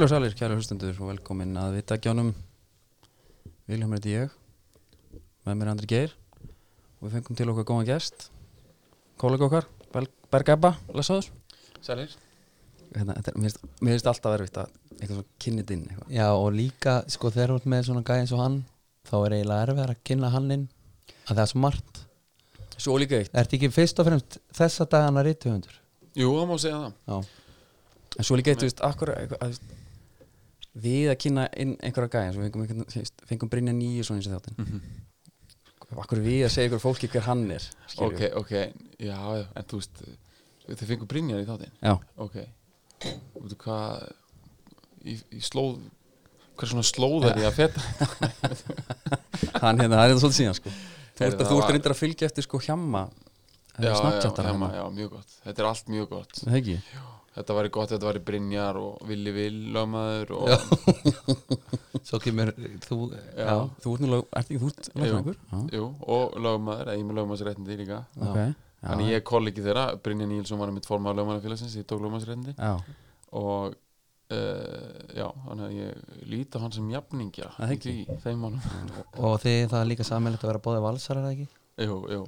Heil og sælir, kæra hlustundur og velkomin að vita gjónum Viljum heiti ég með mér er Andri Geir og við fengum til okkar góðan gest. Kollega okkar, Berg Ebba lesaður Sælir. Hérna, þetta er- Mér finnst- mér finnst alltaf verið að eitthvað svona kynnið inn eitthvað. Já og líka sko þegar þú ert með svona gæði eins og hann þá er eiginlega erfið að kynna hann inn að það er svo margt Svo líka eitt. Ertu ekki fyrst og fremst þessa dagana rítuhundur? Jú, það má segja það. Já. En svo líka eitt, þú veist, akkur eitthvað, að, þú veist, við að kynna inn einhverja gæja svo fengum, veist, fengum Brynja nýju svona eins og þáttin Mhm. Akkur við að segja ykkur fólki hver hann er. Ok, ok, já, já, en þú veist Þið fengur Brynjar í þáttinn? Já, Ok. Þú veitu hvað Í, í slóð Hvað er svona slóðar í að feta? Hann hérna, það er þetta svolítið síðan sko. Þú ert, þú ert var- að fylgja eftir sko hjamma Já, já, Snapchatar hemma, hérna. já, mjög gott. Þetta er allt mjög gott. Það ekki? Þetta væri gott, þetta væri Brynjar og Willi Will lögmaður og Svo kemur þú Já. Já, Þú ert nú lög, ert ekki þú ert lögfræðingur? Já, Jú, og lögmaður, ég er með lögmaðsréttindi líka. Ok. Já, Þannig ég er kollegi þeirra, Brynjar Nílsson var mitt formaður lögmaðarfélagsins, ég tók lögmaðsréttindi Já, og uh, já, þannig að ég líti á hann sem jafningja í þeim mánum og þið það er líka sammeilegt að vera bóðið valsar er það ekki? jú, jú.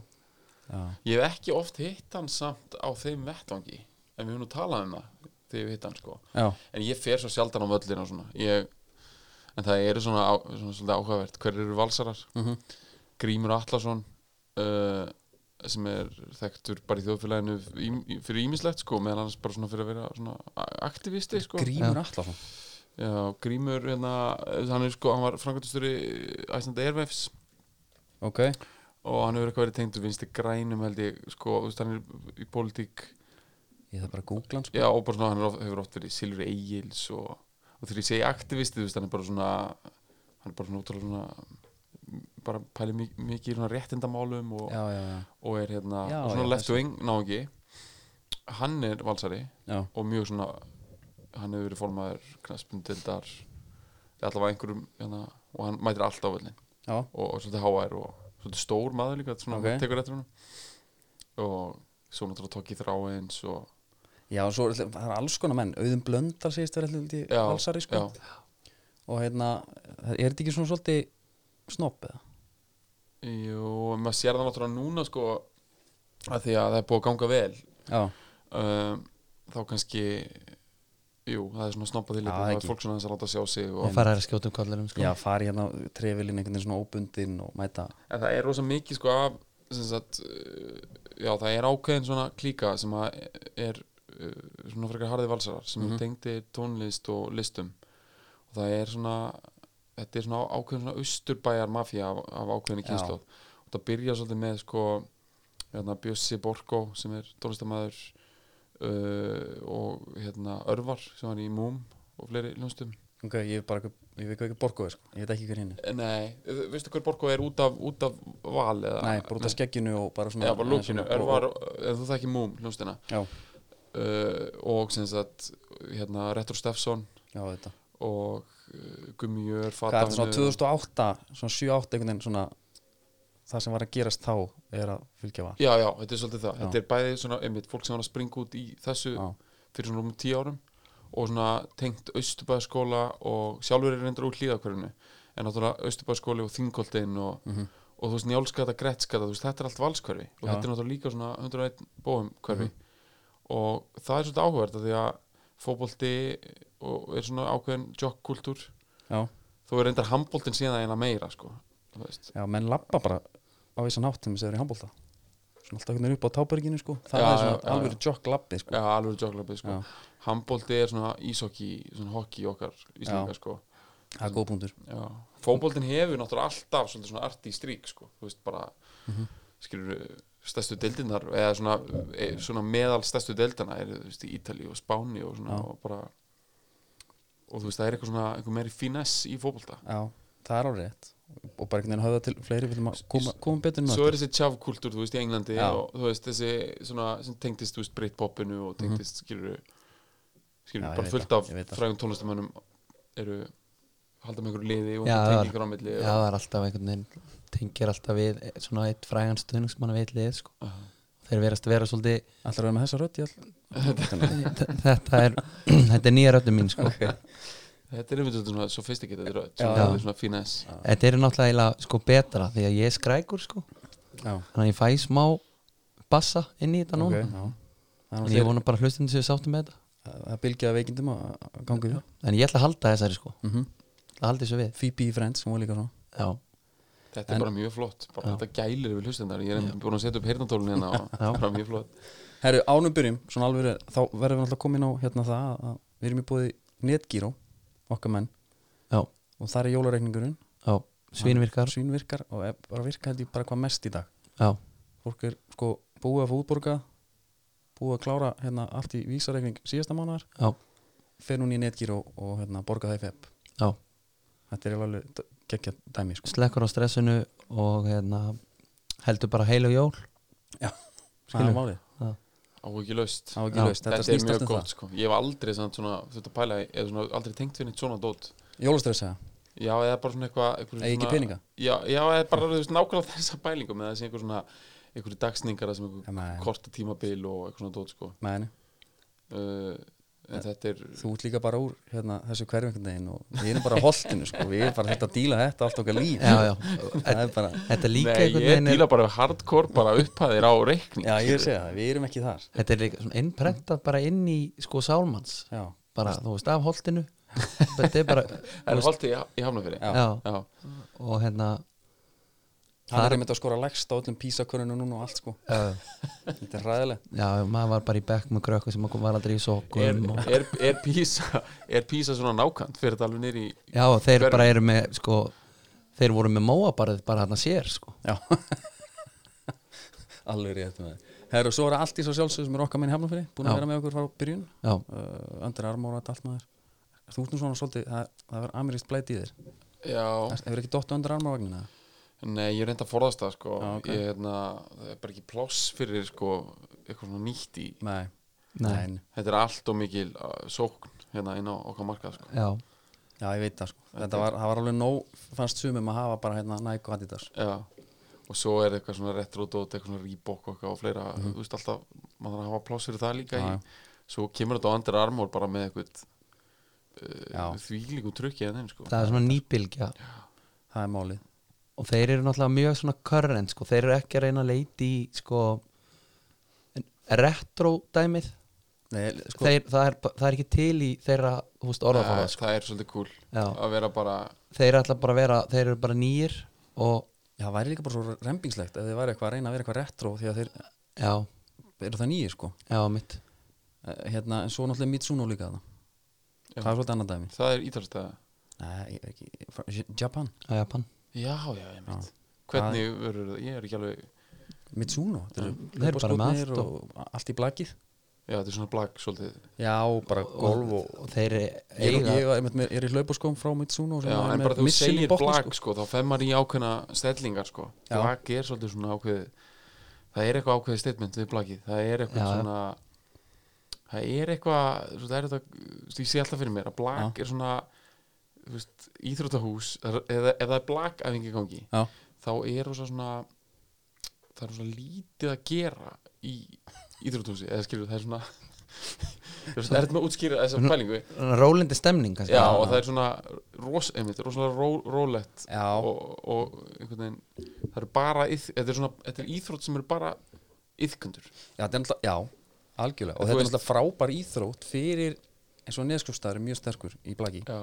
já, ég hef ekki oft hitt hann samt á þeim vettvangi en við höfum nú talað um það þegar við hitt hann sko. Já, en ég fer svo sjaldan á völlina og svona. Ég, en það eru svona, á, svona svolítið áhugavert. Hver eru valsarar? Mhm, Grímur Atlason uh, sem er þekktur bara í þjóðfélaginu í, í, fyrir ímislegt sko meðal annars bara svona fyrir að vera svona aktivisti sko. Grímur Allarsson Já, Grímur, hérna, hann er sko, hann var framkvæmtastjóri Æslanda Airwaves. Ok, og hann hefur eitthvað verið tengdur vinstri grænum held ég, sko, þú veist, hann er í pólitík, ég það bara googla hann sko já, og bara svona, hann oft, hefur oft verið Silfur Egils og, og þegar ég segi aktivisti, þú veist, hann er bara svona, hann er bara svona útrúlega svona, bara pæli mikið, í svona réttindamálum og, Já, já, já, og er hérna, Já, og svona left wing, náungi, hann er valsari já, og mjög svona, hann hefur verið fórmaður knaspundildar, allavega einhverjum, hérna, og hann mætir alltaf á völlin. já, og, og svolítið háær og svolítið stór maður líka svona, Ok. okay. tekur eftir hann og svo náttúrulega tók ég þráins og já, og svo er það er alls konar menn. Auðun Blöndal segist verið alltaf Já, valsari sko. Og hérna, er þetta ekki svona svolítið snopp eða? jú, maður sér það náttúrulega núna sko að því að það er búið að ganga vel. Já, um, þá kannski jú, það er svona snoppað Já, líka það er fólk svona þess að láta sjá sig og, fara að skjóta um kollurum sko. Já, fari hérna trefilinn einhvern veginn svona óbundinn og mæta. En það er rosa mikið sko af sem sagt, já, það er ákveðin svona klíka sem að er svona frekar harði valsarar sem mm tengdi tónlist og listum. Og það er svona þetta er svona ákveðin svona austurbæjar mafía af, af ákveðinni kynslu og það byrja svolítið með sko hérna, Bjössi Borgo sem er tónlistamæður uh, og hérna Örvar sem var í Múm og fleiri hljónstum Ok, ég er bara, ég veit ekki borgoði sko. Ég veit ekki hver hinn er. Nei, uh, veistu hver Borgo er út af, út af val eða? Nei, bara út af skegginu og bara svona Já, bara lúkinu, Örvar, eða þú þekki Múm hljónstina Já, uh, og sem sagt hérna Retro Steffsson já, þetta. og uh, Gummi Jör Hvað er þetta svona 2008, svona 7-8 einhvern veginn svona Það sem var að gerast þá er að fylgja var Já, já, þetta er svolítið það. Já. Þetta er bæði svona, einmitt, fólk sem var að springa út í þessu Já, fyrir svona um tíu árum og svona tengt Östubæðaskóla og sjálfur er reyndar úr hlýðakverfinu en náttúrulega Östubæðaskóli og Þingoltin og, Mhm. og þú veist Njálskata, Grettskata þú veist, þetta er allt valskverfi og Já. þetta er náttúrulega líka svona 101 bóum hverfi og það er svolítið áhugverð því að fótbolti og er svona ákveðin joggkultúr já, þó er reyndar handboltin síðan eina meira sko, já, menn lappa bara á þessan hátt sem er í handbólta Svona alltaf veginn upp á táberginu sko. Það Já, er svona já, alveg jogg lappi sko. Já, alveg jogglabbi sko. Já. handbolti er svona ísokki, svona hockey okkar íslenska sko. Það er góð punktur. Já, fótboltin hefur náttúrulega alltaf svona arti strík sko, þú veist bara Mhm. skilur stærstu deildinnar eða svona, e, svona meðal stærstu deildina er veist Ítali og Spáni og svona og bara og þú veist það er eitthvað svona eitthvað meiri finess í fótbolta. Já, það er alveg rétt. Og bara einhvern veginn höfða til fleiri Viljum að koma, koma betur svo er þessi tjafkultúr þú veist í Englandi Já. og þú veist þessi svona sem tengdist þú veist Britpopinu og tengdist skilur skilur Mhm. Já, bara fullt af frægum tónlistamönnum eru halda með einhverju liði og tengingar á milli Já, það er alltaf einhvern veginn tengir alltaf við svona eitt frægan stuðningsmann við eitt lið sko. og, þeir verast vera svolítið Ætlar að vera með þessa rödd í all þetta er, þetta er nýja röddum mín sko. Þetta er einmitt svona sophisticated Já. Svona, er finesse þetta er náttúrulega sko betra því að ég er skrækur sko. Já, þannig að ég fæ smá bassa inn í þetta ok, núna en ég vona bara hlustandi sér sáttum með þetta það er bylgjaða veikindum að að ganga upp en ég ætla að halda þessari sko mm -hmm. Að halda þessu við. Phoebe í Friends, hún var líka svona. Já, Þetta En- er bara mjög flott. Bara Já. Þetta gælir við hlustendar Ég er búin að setja upp heyrnatólun hérna og Já. það er bara mjög flott. Herru, ánum byrjum, svona alveg er, þá verðum við alltaf komin á hérna það að við erum í búið netgíró, okkar menn. Já, og það er jólareikningurinn. Já, svínvirkar. Svínvirkar og er bara virka held ég bara hvað mest í dag. Já, fólk er sko búið að fútborga búið að klára hérna allt í vísareikning síðasta mánuðar já, fer hún í netgíró og hérna borga það í fepp já þetta er alveg geggja dæmi sko. slekkur á stressinu og hérna, heldur bara heil og jól. Það skilur. er málið, Á ekki laust Já, þetta Þetta er mjög um gott sko. Ég hef aldrei svona, svona þetta pæla Eða svona aldrei tengt við neitt svona dót. Það jólastress eða, Já, eða bara svona eitthvað eitthvað eða ekki svona- peninga? Já, já, eða bara nákvæmlega þessa pælingum eða þessi einhver svona einhverju dagsningar sem nei. korta tímabil og eitthvað svona dót sko. Uh, en þetta er þú ert líka bara úr hérna, þessu hverfingundegin og við erum bara á holtinu sko. við erum bara þetta að díla þetta allt okkar líf. Já, já, er bara, þetta er líka Nei, einhvern ég veginn er- díla bara hardcore bara upphæðir á reikning já ég er að segja það, við erum ekki þar. Þetta er líka svona innprentað bara inn í sko sálmanns. Já, bara, þú veist, af holtinu. Þetta er bara, Er það holti í, í Hafnafyrir? Já. já, Já, og hérna hann Þar- er einmitt að skora lægst á öllum písakörunum núna og allt sko, já, þetta er ræðileg já, maður var bara í bekk með krökku sem var aldrei í er, sokkum og, er, er, písa, er písa svona nákant fyrir þetta alveg nýri í já, þeir Hver- bara eru með sko, þeir voru með móabarið bara þarna sér sko. já. Alveg rétt með Herru, svo er það allt í svo sjálfsög sem er okkar minn hefnafyrir búin að vera með okkur frá byrjun. Já, uh, og þetta allt maður. Þú ert nú svona svolítið, það, það verður amerískt blæti í þér. Já, hefur ekki dottu Under Armour vagnina nei, ég reynda að forðast það sko. Já, ok. ég, hérna, það er bara ekki pláss fyrir sko eitthvað svona nýtt í nei, Nei. Þetta er allt og mikil uh, sókn hérna inn á okkar markað sko. Já, já ég veit það sko. Þetta var, það var alveg nóg, fannst sumum að hafa bara hérna Nike og Adidas. Já, og svo er eitthvað svona retrodót, eitthvað svona Reebok og, eitthvað og fleira, þú veist alltaf maður þarf að hafa pláss fyrir það líka Mhm. Í svo kemur þetta á Under Armour bara með eitthvað uh, þvílíku trukki en þeim sko. Það er svona nýbylgja. Það er málið og þeir eru náttúrulega mjög svona current sko. þeir eru ekki að reyna að leiti í sko, retro dæmið? Nei, sko, þeir, það, er, það er ekki til í þeirra þú veist, orðafáða það, sko. það er svolítið cool Já. að vera bara þeir ætla bara að vera, þeir eru bara nýjir og já, það væri líka bara svo rempingslegt ef þið væri eitthvað að reyna að vera eitthvað retro því að þeir já, eru það nýjir sko. Já, mitt. Eh, hérna, en svo náttúrulega Mitsuno líka það Já. það er svolítið annað dæmi. Það er ítalstæða Japan, Japan Já, já, ég mynd. Hvernig verður það, ég er ekki alveg Mitsuno Þeir eru bara með og allt í blakið Já, þetta er svona blag svolítið já, bara golf og, og þeir eiga ég, ég, ég er í hlaupaskóm frá Mitsuno sem Já, er en með bara þú segir blag sko. sko, þá fer maður í ákveðna stellingar sko. Já. blag er svolítið svona ákveðið það er eitthvað ákveðið statement við blagið það er eitthvað svona það er eitthvað svo það er þetta, ég sé alltaf fyrir mér að blag Já. er svona veist, íþróttahús eða ef það blagæfingi í gangi Já. þá er svona það er svona lítið að gera í íþróttahúsi eða skilur það er svona veist, er þetta með að útskýra þessa pælingu? rólindi stemning kannski. Já, og það er svona ros, einmitt, rosalega ró, rólegt já, og, og einhvern veginn það eru bara, þetta er svona þetta er íþrótt sem eru bara íþkundur já, já, algjörlega. Og þetta er náttúrulega frábær íþrótt fyrir eins og neðskjófstæður er mjög sterkur í blaki. Já,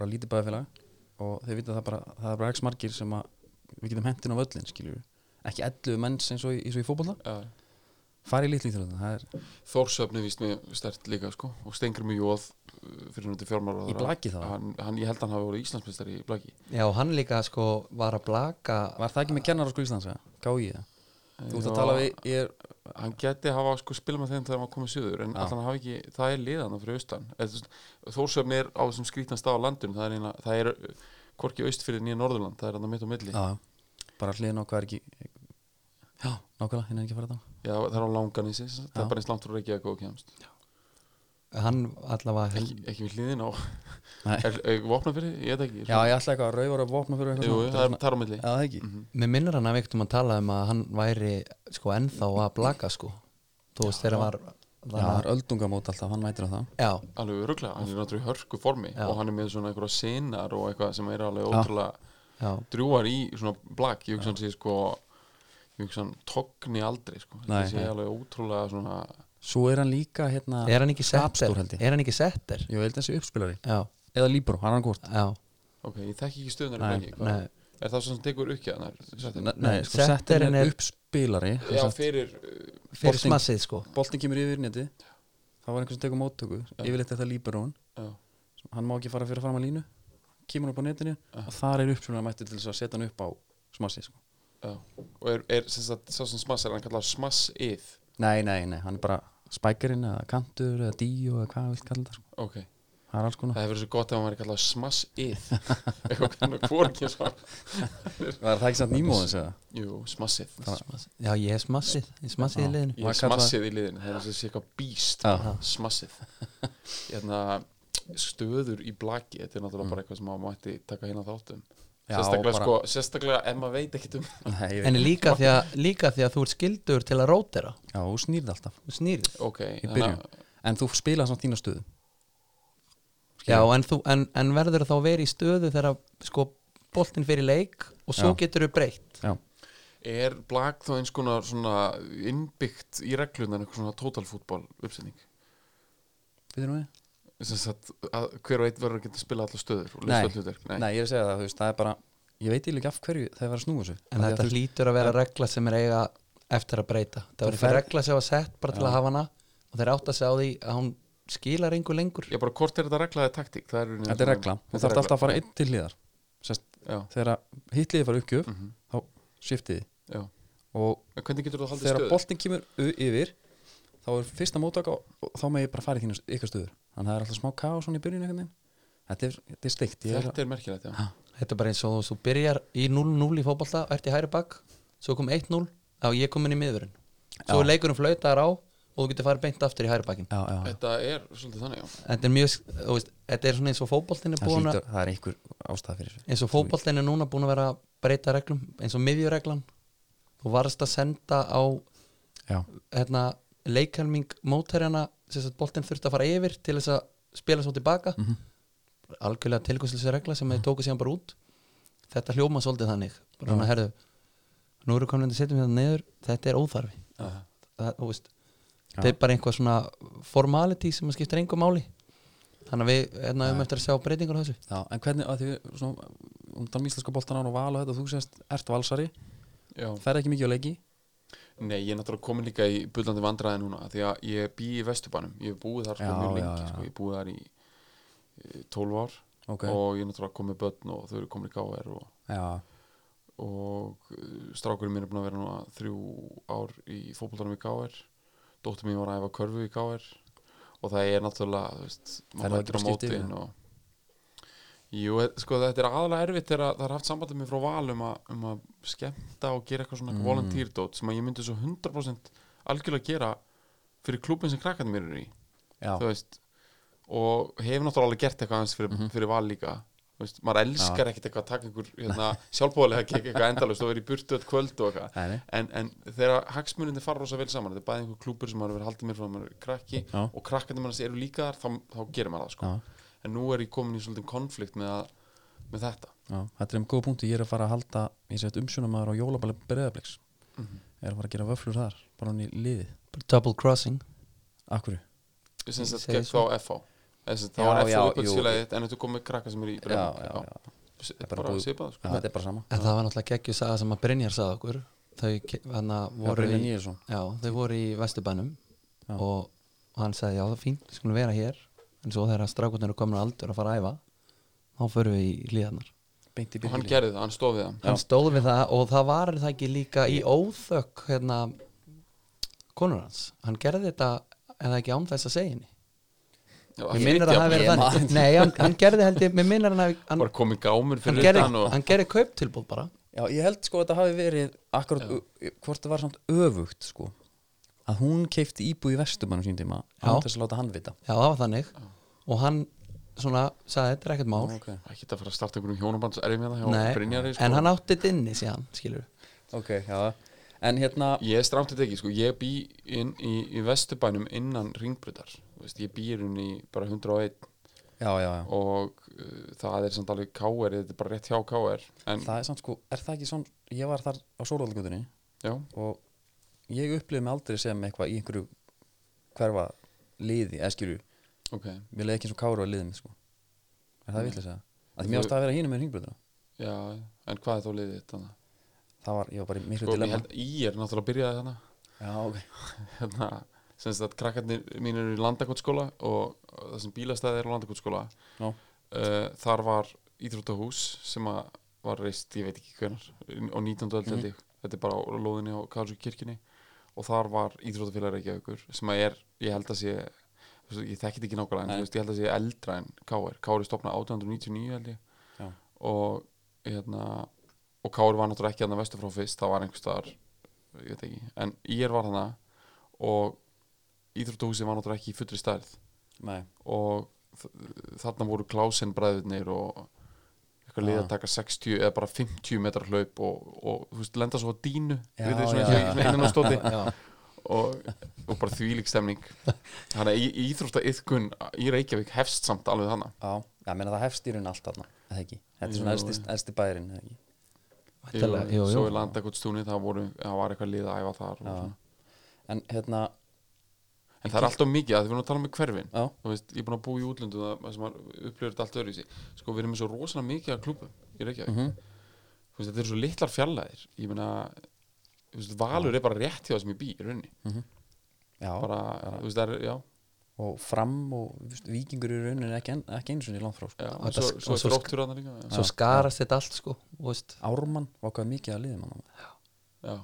bara lítið bæðafélag og þeir vita það bara, það er bara ekki margir sem að við getum hentin á völlin, skiljum ekki 11 menns eins og í, í fótbolta. Já. fara í litli íþróttina, það er Þórsöfni víst mér stert líka sko og Stengri mjög jóð fyrir hundi fjármára Í blaki þá? hann, hann, ég held að hann hafi verið Íslandsmeistari í blaki. Já, og hann líka sko var að blaka var það ekki með kennar á sko Íslands, eða? Gái það þú ert að tala við, ég er hann geti hafa sko spilað með þeim þegar hann komið suður en Já. allan hafa ekki, það er liðan fyrir austan. Þórsöfni er á þessum skrítan stað á landinu það er, eina, það er hvorki aust fyrir nýja Norðurland það er hann mitt á milli. Já, bara hliðin er ekki já, nákvæmlega, hinn er ekki að fara þetta Já, það er á langanissi, það Já. er bara eins langt frá Reykjavík og kemst hann allavega held, ekki, ekki við hliðin á Nei. Vopna fyrir, því? ég veit ekki. Já, ég ætla eitthvað að rauður að vopna fyrir eitthvað Jú, svona. það er þar á milli. Já, það ekki. Mhm. Mér minnir hann að veikt um að tala um að hann væri sko ennþá að blaka sko. Þú veist þegar var Já, það er öldungamót alltaf, hann mætir á það. Já, Alveg öruglega, hann er náttúrulega í hörku formi Já. og hann er með svona einhverja sinar og eitthvað sem er alveg ótrúlega já, drjúar í svona blak. Ég hugsa hann sé sko ég hugsa hann togni aldrei sko Það sé Svo er hann líka hérna er hann ekki setter? Er hann ekki setter? Ég held þessi uppspilari. Já, Eða Líbró, hann er hann hvort já, ok, ég þekki ekki stöðunar Nei, nei. Er það svona sem tekur ekki að Nei, nei, sko, setterinn setterinn er uppspilari já, fyrir uh, Fyrir smassið sko. Boltin kemur yfir neti Það var einhver sem tekur móttöku. Yfirleitt er það Líbrón já, Hann má ekki fara fyrir að línu. Kemur upp á netinu Og þar er uppspilari mættur til þess að setja hann upp á smassi sko. já. og er, er sem sagt, sá sem smass er hann kallar smass-ið? Nei, nei, nei, hann er bara spækarinn eða kantur eða díu eða hvað vilt kalla það sko. ok, Það er alls konar. Það hefur verið svo gott ef hann væri kallar smass-ið eitthvað ekki svo Var það ekki samt nýmóðins eða? jú, smassið. Já, ég er smassið Ég er smassið í liðinu. Ég er kallað- smassið í liðinu. Það er eins og sé eitthvað býst smassið hérna, stöður í blaki þetta er náttúrulega bara eitthvað sem maður mætti taka hérna þáttum Já, sérstaklega, bara- sko, sérstaklega ef maður veit ekkert um Nei, En líka því, að, líka því að þú ert skildur til að rótera. Já, þú snýrð alltaf. Þú snýrið ok, Í byrjun. að- En þú spilaði samt þína stöðu. Já, en, þú, en, en verður þá verið í stöðu þegar sko boltinn fyrir leik og svo Já. getur þú breytt. Já, er blag þá eins konar svona innbyggt í reglunar eitthvað svona totalfútbol uppsetning? Við nú við sagt að hver og einn verður að geta að spila allar stöður og Nei. lista hlutverk. Nei. ég er að segja það, veist, það er bara Ég veit ekki af hverju það er að snúa þessu. En þetta hlýtur að vera regla sem er eiga eftir að breyta. Það eitthvað fer- regla sem var sett bara til Já. að hafa hana og þeir átt að segja á því að hún skilar engu lengur. Já, bara hvort er þetta reglaði taktík Það er, er regla, þú þarf alltaf regla. að fara einn til hliðar. Þegar hitliði fara uppgjöf mhm, þá shiftiði og þegar boltin kemur yfir þá er fyrsta móttaka og þá með ég bara fara í þínu ykkar stöður. Þannig að það er alltaf smá kaos svona í byrjun veginn. Þetta er, þetta er steikt ég er, Þetta er merkilegt, já. Þetta er bara eins og þú byrjar í 0-0 í fótbolta ert í hæri bakk, svo kom 1-0 þá ég kom inn í miðurinn svo Já. er leikurinn flautaðar á og þú getur farið beint aftur í hæri bakkin já, já, Þetta er svolítið þannig, já. Þetta er mjög, þú veist, þetta er svona eins og fótboltin er búin að það er einhver ástæða fyrir þessu. Eins og fótboltin er núna búin að vera að breyta reglum eins og miðjureglan. Þú varst að senda á hérna, leikhelming mótherjana sem sagt boltin þurfti að fara yfir til þess að spila svo tilbaka. Mhm. algjörlega tilkvæmslislega regla sem þeir tóku síðan bara út. Þetta hljóma svolítið þannig. Bara svona, herðu, nú eru komin að setjum hérna niður. Þetta er óþarfi. Það, þú veist, þetta er bara einhvað svona formality sem að skiptir engu máli. Þannig að við hérna, um eftir að sjá breytingar á þessu. Já, en hvernig að því svona, um þannig íslenska boltan á og val og þetta þú sést, ert valsari, Já. Ferð ekki mikið á leiki Nei, ég er náttúrulega komin líka í bullandi vandræði núna því að ég bý í Vesturbænum. Ég hef búið þar sko Já, mjög já, lengi já. sko, ég hef búið þar í eh, 12 ár. Ok, og ég er náttúrulega komið börn og þau eru komin í KR og, já, og eh, strákurinn minn er búin að vera núna þrjú ár í fótboltanum í KR dóttir mín var að æfa körfu í KR og það er náttúrulega veist, maður mætir á mótin og Jú, e- sko þetta er aðalega erfitt þegar það er haft sambandið mér frá val um að, um að skemmta og gera eitthvað svona Mm. mm. volunteerdót sem að ég myndi svo 100% algjörlega gera fyrir klúbin sem krakkarnir mér eru í þú veist og hef náttúrulega alveg gert eitthvað aðeins fyrir, Mhm. fyrir val líka þú veist, maður elskar ekkert eitthvað að taka einhver hérna, sjálfbóðlega ekki eitthvað endalust og vera í burtu öll kvöld og eitthvað en, en þegar hagsmuninni fara rosa vel saman þetta er bæði einhver klúbur sem maður hefur haldið mér frá maður krakki Já. og krakkarnir manns eru líka þar þá, þá gerir maður það sko. Já. En nú er ég komin í svolítið konflikt með, að, með þetta. Já, þetta er um góða punktu ég er að fara að halda, ég sett umsjónamaður á jólabali breðabliks, Mhm. er að fara að gera vöflur þar, bara hann í liðið. Double crossing. Akkur, sem Ég sagt segi gegn svo. þá FH það Já, var FH jú. uppöldsfélagið en þetta komið krakka sem er í já, Breiðablik, já, já, já. er bara svipað sko. já, þetta er bara sama. Það var náttúrulega geggju saga sem að Brynjar sagði okkur. Þau voru, í, Níelsson. já, þau voru í Vesturbænum og, hann sagði já það er fínt, við skulum vera hér en svo þegar strákutnir eru komin á aldur að fara að æfa þá förum við í í og hann gerði það, hann stóð við það. Hann stóð við það og það var það ekki líka í óþökk hérna konur hans, hann gerði þetta eða ekki án þess að segja henni? Já, mér hann minnir að það hafi verið þannig. Nei, hann, hann gerði held ég, mér minnir hann að hann, bara komið gámur hann, fyrir gerði, og hann gerði kauptilbúð bara. Já, ég held sko að þetta hafi verið akkurat, hvort það var samt öfugt sko að hún keifti íbúð í Vesturbænum sín tíma Já. án þess að láta hann vita. Já það var þannig og hann svona sagði þetta er ekkert mál. Ok, ekki að fara að starta einhverjum hjónabands hérna hjá sko. en hann átti þetta inni síðan skilur ok, já. En hérna, ég er strántið ekki, sko, ég bý inn í, í vesturbænum innan ringbrudar veist, ég bý hún í bara 101 já, já, já. Og uh, það er samt alveg KR þetta er bara rétt hjá KR en, það er samt sko, er það ekki svona ég var þar á Sólvaldgutunni já, og ég upplifði mig aldrei sem eitthvað í einhverju hverfa liði, eða skilju ok. Mér leiði ekki eins og káru á liðið mitt sko. Er það vitlega að segja að því mér ást að vera hínum með hringbröðuna já, en hvað er þá liðið þetta það var, ég var bara í miklu sko, ég dilemma. í er náttúrulega byrjaði þarna. Já, ok, hérna, sem sagt krakkarnir mín eru í landakotskóla og það sem bílastæði er á landakotskóla Já. uh, þar var íþróttahús sem að var reist, ég veit ekki hvenar á 19. öld held ég, þetta er bara á lóðinni á Karlsvík kirkjunni. Og þar var íþróttafélag Reykjavíkur sem að er, ég held að sé ég þekki þetta ekki nákvæmlega en veist, ég held að sé eldra en KR KR er stopnað 1899 held ég Já. og hérna og KR var náttúrulega ekki hann að vestu frá fyrst það var einhvers staðar, ég veit ekki en IR var hana og íþróttahúsið var náttúrulega ekki í fullri stærð nei, og þarna voru Klausen bræðurnir og eitthvað lið Já. að taka 60 eða bara 50 metrar hlaup og, og þú veist, lenda svo á dínu Já, við þið svona innan á stóti og, og bara þvílík stemning. Þannig að í, íþrótta yðkun í Reykjavík hefst samt alveg hana já, já, menna það hefst í raun allt þarna, eða ekki? Þetta er svona Jú, elsti, bærin, eða ekki? Væntanlega, jú, svo jú. í landakotstúni það, voru, það var eitthvað lið að æfa þar og Já. svona. en hérna, en það er alltaf mikið að því við erum að tala um hverfin. Veist, ég er búin að búa í útlöndu það sem upplifir þetta allt öðru í sig sko við erum með svo rosalega mikið að klúbum í Reykjavík. Mhm. Þú veist, þetta eru svo litlar fjarlæðir. Ég meina, Valur er bara rétt hjá það sem ég bý í rauninni. Já, bara, þú veist, það er, já, og fram og veist, vikingur í rauninni ekki, en, ekki eins og í langt frá sko. já Og svo, sk- svo svo já, svo skarast þetta allt sko Ármann var hvað mikið að liðum hann já,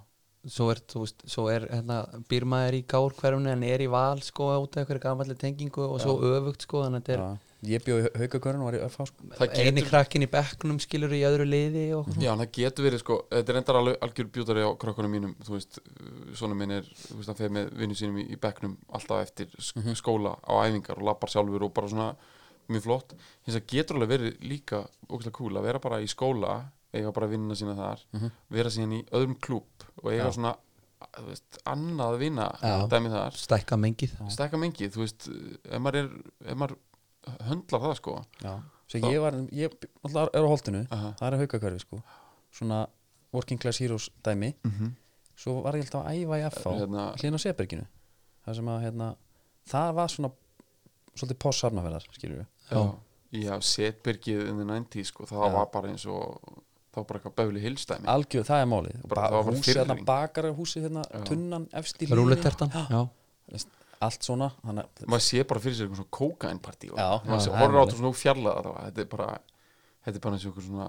svo er, veist, svo er hérna, býrmaður í kár hverjumni en er í val sko út af einhverju gamalli tengingu og svo öfugt sko þannig að þetta er ég bjóði haugakörn og var í FH sko. það eini krakkin í bekknum skilur í öðru liði já, það getur verið, sko, þetta er endar alveg algjör bjútari á krökkunum mínum, þú veist svona minn er, þú veist, hann fer með vinnu sínum í, í bekknum alltaf eftir sk skóla á æfingar og lappar sjálfur og bara svona mjög flott, hins að getur alveg verið líka ógæslega cool að vera bara í skóla eiga bara vinnuna sína þar vera síðan í öðrum klúb og eiga Já. svona þú veist, annað að vinna Já. dæmi þar, stækka mengið stekka mengið þú veist, ef maður er ef maður höndlar það sko já, svo Þá- ég var ég alltaf er á holtinu, Aha. það er haugakörfi sko. svona working class heroes dæmi svo var ég alltaf að æfa í FH Hérna- hlýðin á Seberginu það sem að hérna, það var svona svolítið poss hafnaferðar skilur við já, já setbyrgið in the 90s sko, það Já. var bara eins og það var bara eitthvað böfli hilstæmi algjör, það er málið húsið, hérna, firring. bakarahúsið hérna, Já. tunnan, efst í hlíðinni. rúletertan já. Allt svona að- maður sé bara fyrir sér eitthvað svona kókainpartí maður horfir á þetta svona fjarlæða þá, þetta er bara þetta er bara eins og eitthvað svona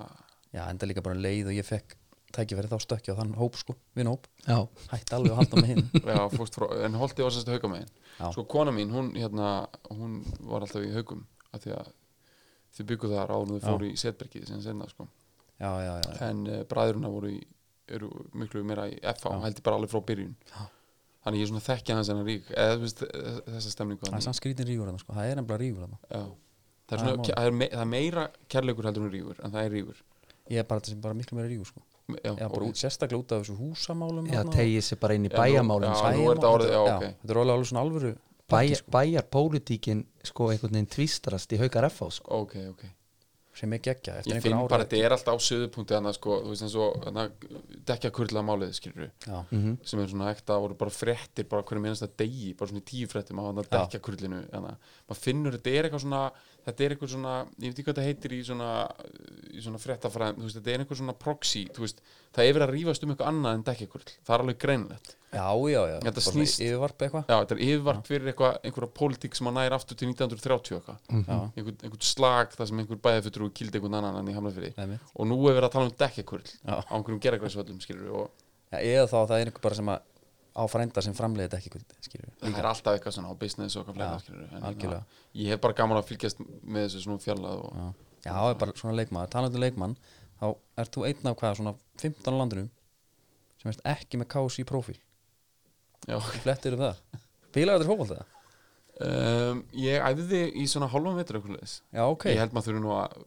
já, enda líka bara leið og ég fekk tækifæri þá stökki á þann hóp sko, vinn hóp. Já, hætti alveg að halda með hinn já, fórst frá, en holti var sérst hauka megin. Já. sko kona mín, hún hérna hún var alltaf í haukum af því að þau byggu þar áður þau fóru í setbergið sem senna sko. Já, já, já, en uh, bræðurna voru í eru miklu meira í FH ég bara alveg frá byrjun. Já. Þannig ég er svona þekkja hans enn rík eða þú veist, eh, þessa stemningu það er samt skrítin rígur þarna, sko. það er rígur þarna. Já. það er, Það er svona, það, er me, það er meira kærleikur heldur en rígur en það er rígur ég er bara, þetta sem bara miklu meira rígur sko. já, út, sérstaklega út af þessu húsamálum já tegið sér bara inn í já, sko. nú þetta er alveg alveg svona alvöru Bæjar, sko. bæjarpólitíkin sko einhvern veginn tvístrast í haukar FH sko. ok, ok sem er geggja eftir ég finn ára bara, þetta er alltaf á söðupunkti þannig sko, þú veist eins og hana, dekja kurla málið skilur mm sem er svona ekta, voru bara fréttir bara hverju minnast að degi, bara svona í tíu á hann að dekja kurlinu þannig að maður finnur, þetta er eitthvað svona þetta er eitthvað svona, ég veit ekki hvað þetta heitir í svona, í svona fréttafræðum þú veist, þetta er eitthvað svona proxy, þú veist það er verið að rífast um eitthvað annað en dekja kurl það er alveg greinlegt, já, já, já. Þetta snýst- yfirvarp eitthvað. Já, þetta er yfirvarp fyrir eitthvað, einhverja pólitík sem að næri aftur til 1930 eitthvað, já, einhvern, einhvern slag þar sem einhver bæðafuttur og kildi einhvern annan en í Hamlafyrði og nú er verið að tala um dekja kurl Já. á einhverjum geragræsvöllum skilur og já, eða þá það er einhver bara sem að á frænda sem framleiði þetta ekki skilur það er alltaf eitthvað svona á business og eitthvað fleira algjörlega. hérna, ég hef bara gaman að fylgjast með þessu svona fjallað og Já, já það er bara svona leikmaður, talandi um leikmann þá ert þú einn af hvað, svona 15 á landinu sem ert ekki með KSI profíl já, flettir um það. Fílar þetta fótbolta? um, ég æfði í svona hálfum vetur eitthvað leis Já, ok. Ég held maður þurfi nú að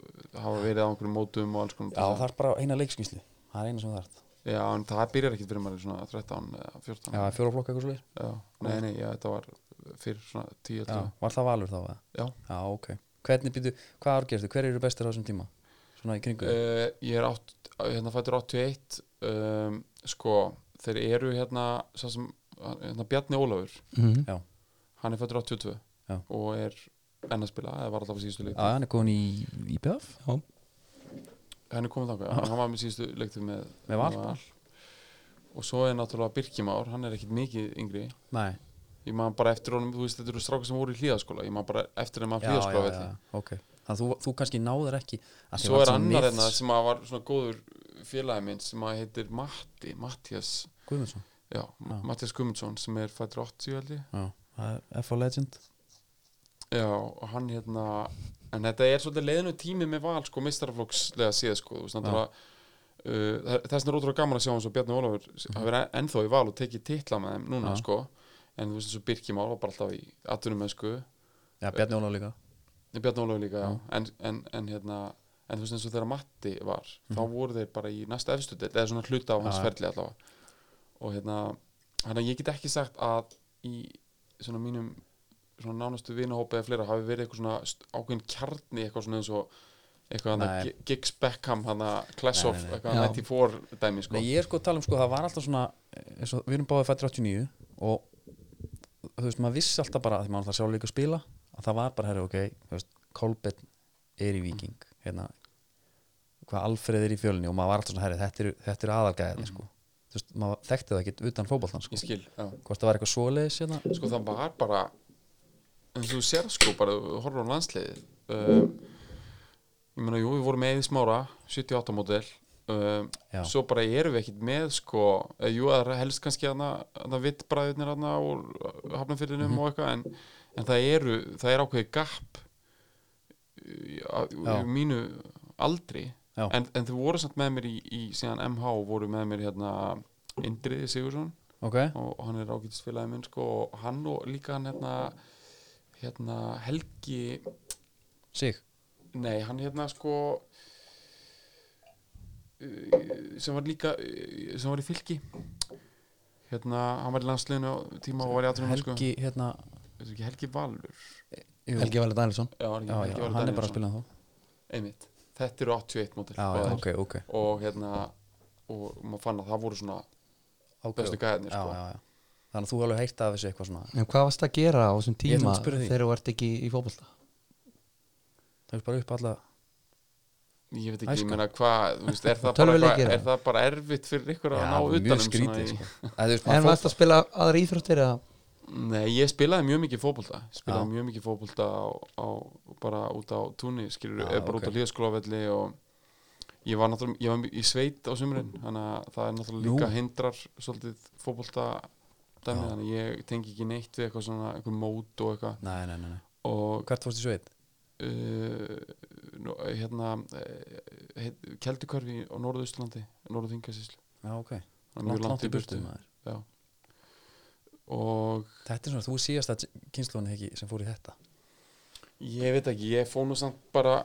hafa verið á einhverjum mótum og alls konar Já, það er bara eina leikskýslu Það er eina sem það er Já, en það byrjar ekkert fyrir maður í svona 13 eða 14 Já, fjóraflokk eitthvað svo leir Já, nei, nei, já, þetta var fyrir svona 10 Já, 11 var það valur þá? eða? Já, Já, ok Hvernig býtu, hvað árgerstu, hver eru bestir á þessum tíma? Svona í kringu Uh, ég er átt, hérna fættur 81 um, sko, þeir eru hérna, sá sem hérna Bjarni Ólafur, Mhm. Já, hann er fættur 82 Já. og er enn að spila, eða var alltaf á síðustu Já, leikti hann er komin í IPF Já. Hann er komið þangað, hann var með síðustu leikti með, Með Val. og svo er náttúrulega Birkimár, hann er ekkit mikið yngri. Nei. Ég man bara eftir honum, þú veist, þetta eru strákar sem voru í hlíðaskóla. Ég man bara eftir þeim að hlíðaskóla velli. ok. Þannig að þú, þú kannski náður ekki svo er annar myths- hérna sem að var svona góður félagi minn sem að heitir Matti, Mattias. Guðmundsson. Já, Já. Mattias Gumundsson sem er fættur 80 held ég. FA Legend. Já, og hann hérna en þetta er svolítið leiðinu tími með val sko mistaraflokkslega séð sko náttúrulega uh, það- þess vegna er ótrúlega gaman að sjá hans og Bjarni Ólafur hafi verið ennþá í val og tekið titla með þeim núna Já. sko. En þú veist eins og Birkimál var bara alltaf í atvinnum með sko. Já, Bjarni Ólaf líka. Bjarni Ólafur líka, já. En, en, en hérna en þú veist eins og þegar Matti var þá Mhm. voru þeir bara í næsta efstu deild eða svona hluta á hans ferli allavega. Og hérna, hann að ég get ekki sagt að í svona mínum svona nánustu vinahópa eða fleira hafi verið eitthvað svona ákveðin kjarni eitthvað svona eins og eitthvað hann Giggs Beckham hann að Class Nei, of nei, nei. eitthvað Já. 94 dæmi sko. Nei, ég er sko að tala um sko, það var alltaf svona eins og, við erum báðið fættir 89 og þú veist, maður vissi alltaf bara því maður alltaf sjálf líka að spila að það var bara, herri, ok, þú veist, Kolbeinn er í Viking hérna, hvað Alfreð er í fjölni og maður var alltaf svona, herri, þetta eru, þetta eru aðalgæðinni sko, þú veist, maður þekkti það ekki utan fótboltan sko, ég skil, já. Hvort það var eitthvað svoleiðis hérna, sko það var bara og þú sér sko bara þú horfir á landsliðið um, ég meina jú við vorum með í smára 78 módel um, svo bara erum við ekkit með sko eh, jú það helst kannski hana, hana vittbræðirnir hana úr hafnafyrðinum Mhm. og eitthvað en, en það eru það er ákveðið gap í, í mínu aldri. En, en þau voru samt með mér í, í síðan MH voru með mér hérna Indriði Sigursson ok, og hann er ágætisfélagi minn sko og hann og líka hann hérna hérna Helgi sig? Nei hann hérna sko uh, sem var líka uh, sem var í fylki. Hérna hann var í landsliðinu á tíma og var í aðrunum sko Helgi, hérna Veistu ekki, Helgi Valur? Jú, Helgi Valur Danielsson. Já, ekki já, Helgi já, Valur hann er bara að spila þá. Einmitt. Þetta eru 81 mótil já, já, ok, ok, og hérna og maður fann að það voru svona okay bestu gæðinir já, sko. já, já. Þannig að þú alveg heitt af þessu eitthvað svona En hvað varst að gera á þessum tíma þegar þú ert ekki í fótbolta? það er bara upp alla ég veit ekki, ég meina hvað þú veist, er, það er það bara erfitt fyrir ykkur að Já, ná utanum skrítið, svona í- sko. En varst að spila aðra íþróttir eða? Nei, ég spilaði mjög mikið fótbolta spilaði Já. mjög mikið á, bara út á túnni skilur, Já, eða bara út á ok. hlýðaskólavelli og ég var náttúrulega ég var í sveit á sumrin þannig að það er náttúrulega líka hindrar svolítið fótbolta dæmi, þannig að ég tengi ekki neitt við eitthvað svona, eitthvað mót og eitthvað nei, nei, nei, nei. og hvert fórst í sveit? uh, nú, hérna uh, Keldukörfi á Norðausturlandi Norðuþingasíslu já, ok, langt, langt í burtu maður. Já. og þetta er svona, þú síðast að kynnslóðin ekki sem fór í þetta Ég veit ekki, ég fóð nú samt bara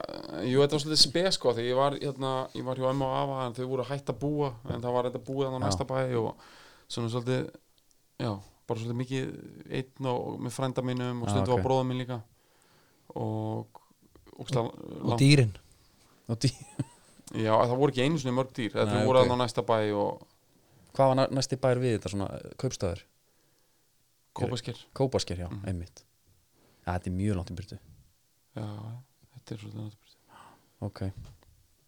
Jú, þetta var svolítið spes sko Þegar ég var, hérna, ég var hjá Emma og Ava En þau voru hætt að búa En það var þetta búið þannig á Já. næsta bæ Og svona svolítið Já, bara svolítið mikið Einn og með frænda mínum Og Já, stundu ok. var bróða minn líka Og Og, Og dýrin? og dý, Já, það voru ekki einu sinni mörg dýr Þetta Nei, voru ok. þannig á næsta bæ Og hvað var næ- næsti bær við þetta svona eh, kaupstöður? kópasker Kópasker, já, Mhm. einmitt ja, þetta er mjög langt í burtu Já, þetta er svolítið náttúrulega ok,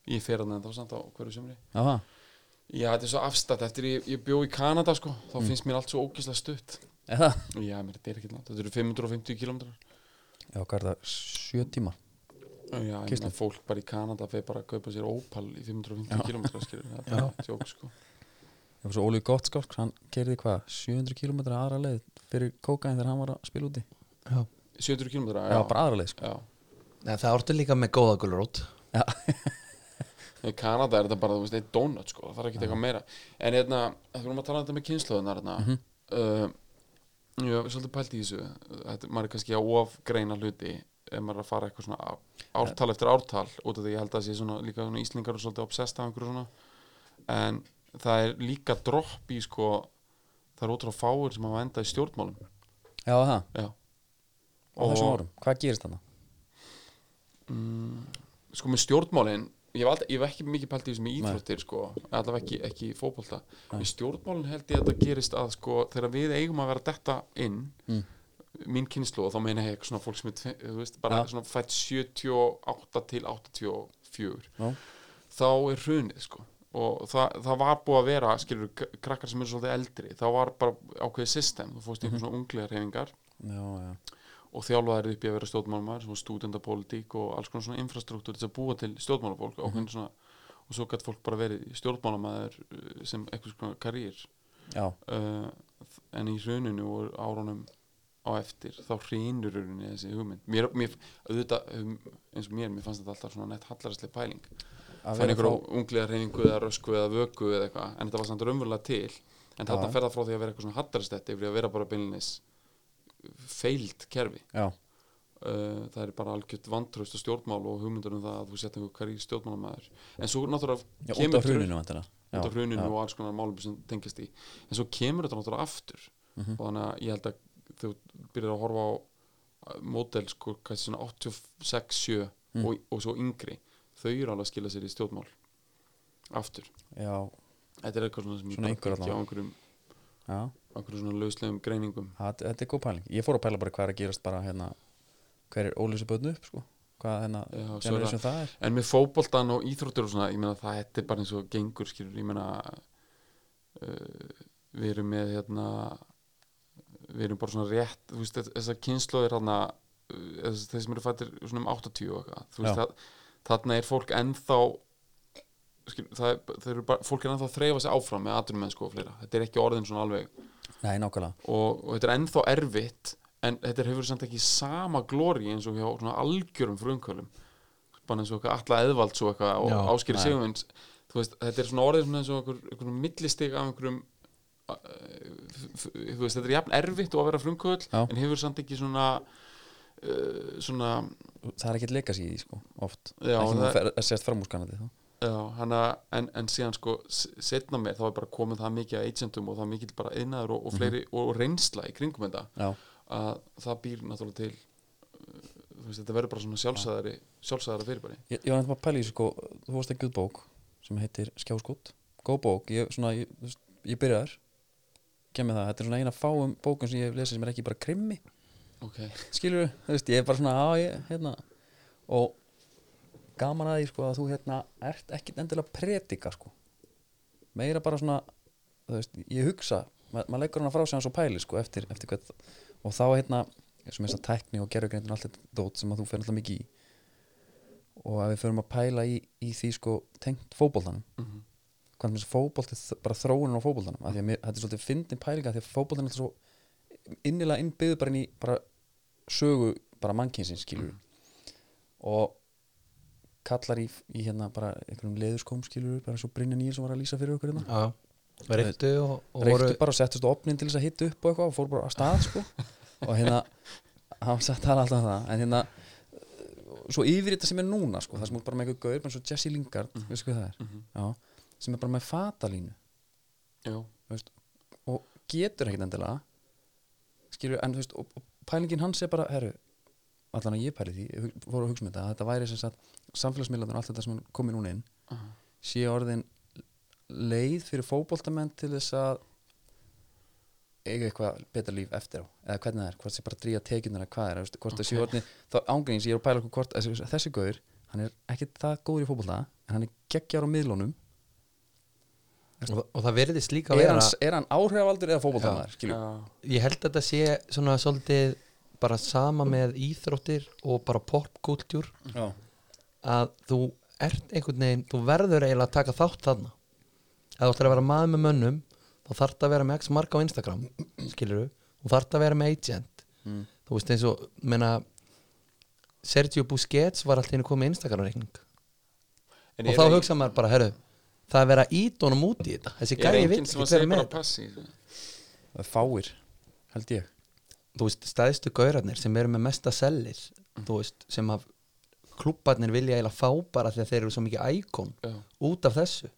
Ég fer hann ennþá samt á hverju sumri já það Já, þetta er svo afstætt. Eftir ég, ég bjó í Kanada sko Þá Mm. finnst mér allt svo ógislega stutt. Eða? Já, mér er ekki langt. Þetta eru 550 kilometrar já, hvað er það, sjö tíma? Já, ég meina fólk bara í Kanada feir bara að kaupa sér Opal í 550 Já. km það er tjók sko. Það var svo Óli Gottskálk, hann kerði hvað 700 km aðra leið fyrir kókain þegar hann var að spila úti? Já. 700 km, já, já, bara aðra leið, sko. Já. Nei, það ortu líka með góða gulrót Í Kanada er þetta bara, þú veist, eitt donut sko, það þarf ekki eitthvað meira. En hérna, þú erum að tala um þetta með kynnslóðunar hérna, Mhm. uh, Já, svolítið pælt í þessu Þetta, maður er kannski að ofgreina hluti ef maður er að fara eitthvað svona ártal eftir ártal út af því ég held að það sé svona líka svona íslingar og svolítið obsessed af einhverju svona. En það er líka dropp í sko það er ótrúlega fáir sem hafa endað í stjórnmálum. Já, það, Já. Á þessum árum Hvað gerist þarna? mm, sko með stjórnmálin ég hef, hef ekki mikið pælt í þessum íþróttir sko, allavega ekki, ekki í fótbolta Nei. í stjórnmálin held ég að þetta gerist að sko þegar við eigum að vera detta inn Mm. mín kynslu og þá meina ég eitthvað svona fólk sem er þú veist, bara Já. svona fætt 78 til 84 Já. þá er hrunið sko og það, það var búið að vera skilur krakkar sem eru svolítið eldri þá var bara ákveðið system þú fórst í Mhm. einhvern svona unglega reyfingar Já, já og þjálfaðir upp í að vera stjórnmálumar svona stúdendapólitík og alls konar svona infrastruktúr til að búa til stjórnmálafólk Mhm. svona, og svo gætt fólk bara verið stjórnmálamæður uh, sem eitthvað svona karýr uh, en í hruninu og árunum á eftir þá hrýnur rauninni þessi hugmynd. Mér, mér, auðvitað, um, eins og mér, mér fannst þetta alltaf svona nett hallaræslega pæling. Vera einhver frá unglega reyningu eða rösku eða vöku eða eitthvað en þetta var samt raunverulega til. En þarna fer það frá því að vera eitthvað svona hallaræslegt yfir að vera bara beinlinis feild kerfi. Já, uh, það er bara algjört vantraust og stjórnmál og hugmyndur um það að þú setja einhver hverjir stjórnmálamaður. En svo náttúrulega út af hruninu út af hruninu og alls konar málum sem tengist í en svo kemur þetta náttúrulega aftur. Mhm. og þannig að ég held að þú byrjar að horfa á uh, módel sko kannski svona 86, 7 Mm. og, og svo yngri. Þau eru alveg að skila sér í stjórnmál. Aftur. Já, þetta er eitthvað svona sem ég byggi á einhverjum, já einhverjum svona lauslegum greiningum. Það, þetta er góð pæling. Ég fór að pæla bara hvað er að gerast bara hérna Hver er ólýsi bötnu upp sko? Hvað hérna er generation það er. En með fótboltan og íþróttir og svona, ég meina það er bara eins og gengur, skilur, ég meina uh, við erum með hérna við erum bara svona rétt, þú veist, þessar kynnslóðir hérna, uh, þeir sem eru fættir svona um 80 og eitthvað, þarna er fólk ennþá skilur, það er, bara, fólk er ennþá að þreifa sig áfram með aðrum mennsku og fleira, þetta er ekki orðin svona alveg Nei, nákvæmlega. Og, og þetta er ennþá erfitt en þetta hefur samt ekki sama glóri eins og hjá svona algjörum frumkvölum. Bara eins og eitthvað alla eðvald svo eitthvað og áskýri veist, þetta er svona orðið svona eins og einhver, einhver millistig af einhverjum uh, f- þú veist, þetta er jafn erfitt og að vera frumkvöld Já. en hefur samt ekki svona uh, svona Það er ekkert legacy í því sko, oft. Já, Ekki það- að sést framúrskanandi þá Já, hana, en, en síðan sko setna mér þá er bara komið það mikið af agentum og það mikið bara einaður og, og fleiri og reynsla í kringum þetta Já, að það býr náttúrulega til uh, þú veist, þetta verður bara svona sjálfsæðari sjálfsæðara fyrirbæri. Ég, ég var nefnilega að þessu sko Þú varst ekki út bók sem heitir Skjáskot. Góð bók, ég, svona, ég, þú ég byrjaðar Kemur það, þetta er svona eina fáum bókum sem ég hef lesið sem er ekki bara krimmi ok, skilur þú veist, ég er bara svona á ég, hérna. Og gaman að því sko að þú hérna ert ekkit endilega að predika sko. Meira bara svona veist, ég hugsa, ma maður leggur hana frá sig hans og pæli sko eftir, eftir hvað og þá hérna, sem þess að tækni og gerðugreindin og allt þetta dót sem að þú fer alltaf mikið í. Og að við förum að pæla í, í því sko tengt fótboltanum. Mm hvað með þess að fótbolti bara þróunin á fótboltanum? Af því að mér, þetta er svolítið fyndin pælinga því að fótboltin er alltaf svo innilega innbyggðu bara inn í bara sögu bara mannkynsins skilur og kallar í, í hérna bara einhverjum leðurskóm skilur bara svo Brynja Nýr sem var að lýsa fyrir okkur hérna. Já, reyktu og, og reyktu bara og settist opnin til þess að hitta upp og eitthvað og fór bara að stað sko. Og hérna, hann sagt tala alltaf það. En hérna svo yfir þetta sem er núna sko, það sem er bara með eitthvað gaur eins og Jesse Lingard, mm veistu hvað það er? Mhm. já, sem er bara með fatalínu. Veist, og getur ekkert endilega skilur, en þú veist og, og pælingin hans er bara, herru allan að ég pæli því, fór að hugsa um þetta að þetta væri sem sagt, samfélagsmiðlandur og allt þetta sem er komið núna inn, Aha. sé orðin leið fyrir fótboltamenn til þess að eiga eitthvað betra líf eftir á eða hvernig það er, hvort sé bara dríja eða hvað er, veist, hvort það sé orðin þá ángríns, ég er að pæla okkur hvort þessi, þessi gaur, hann er ekkit það góður í fótbolta en hann er geggjar á miðlunum. Og, og það verðist líka að er vera hann, er hann áhrifaldur eða já, ég held að þetta sé svona svolítið bara sama með íþróttir og bara popkultúr. Já. Að þú ert einhvern veginn þú verður eiginlega að taka þátt þarna. Ef þú ætlar að vera maður með mönnum þá þarf það að vera með x marka á Instagram skilur þú þarf það að vera með agent. Mm. þú veist eins og menna, Sergio Busquets var alltaf inn að koma með Instagram reikning en og þá ein- hugsa maður bara, herru það er að ít honum út í þetta. Þessi sem að ekki vera bara með. Það er fáir, held ég. Þú veist, stæðstu gaurarnir sem eru með mesta sellir þú veist, sem að klubbarnir vilja eiginlega fá bara því að þeir eru svo mikið íkon Já. út af þessu.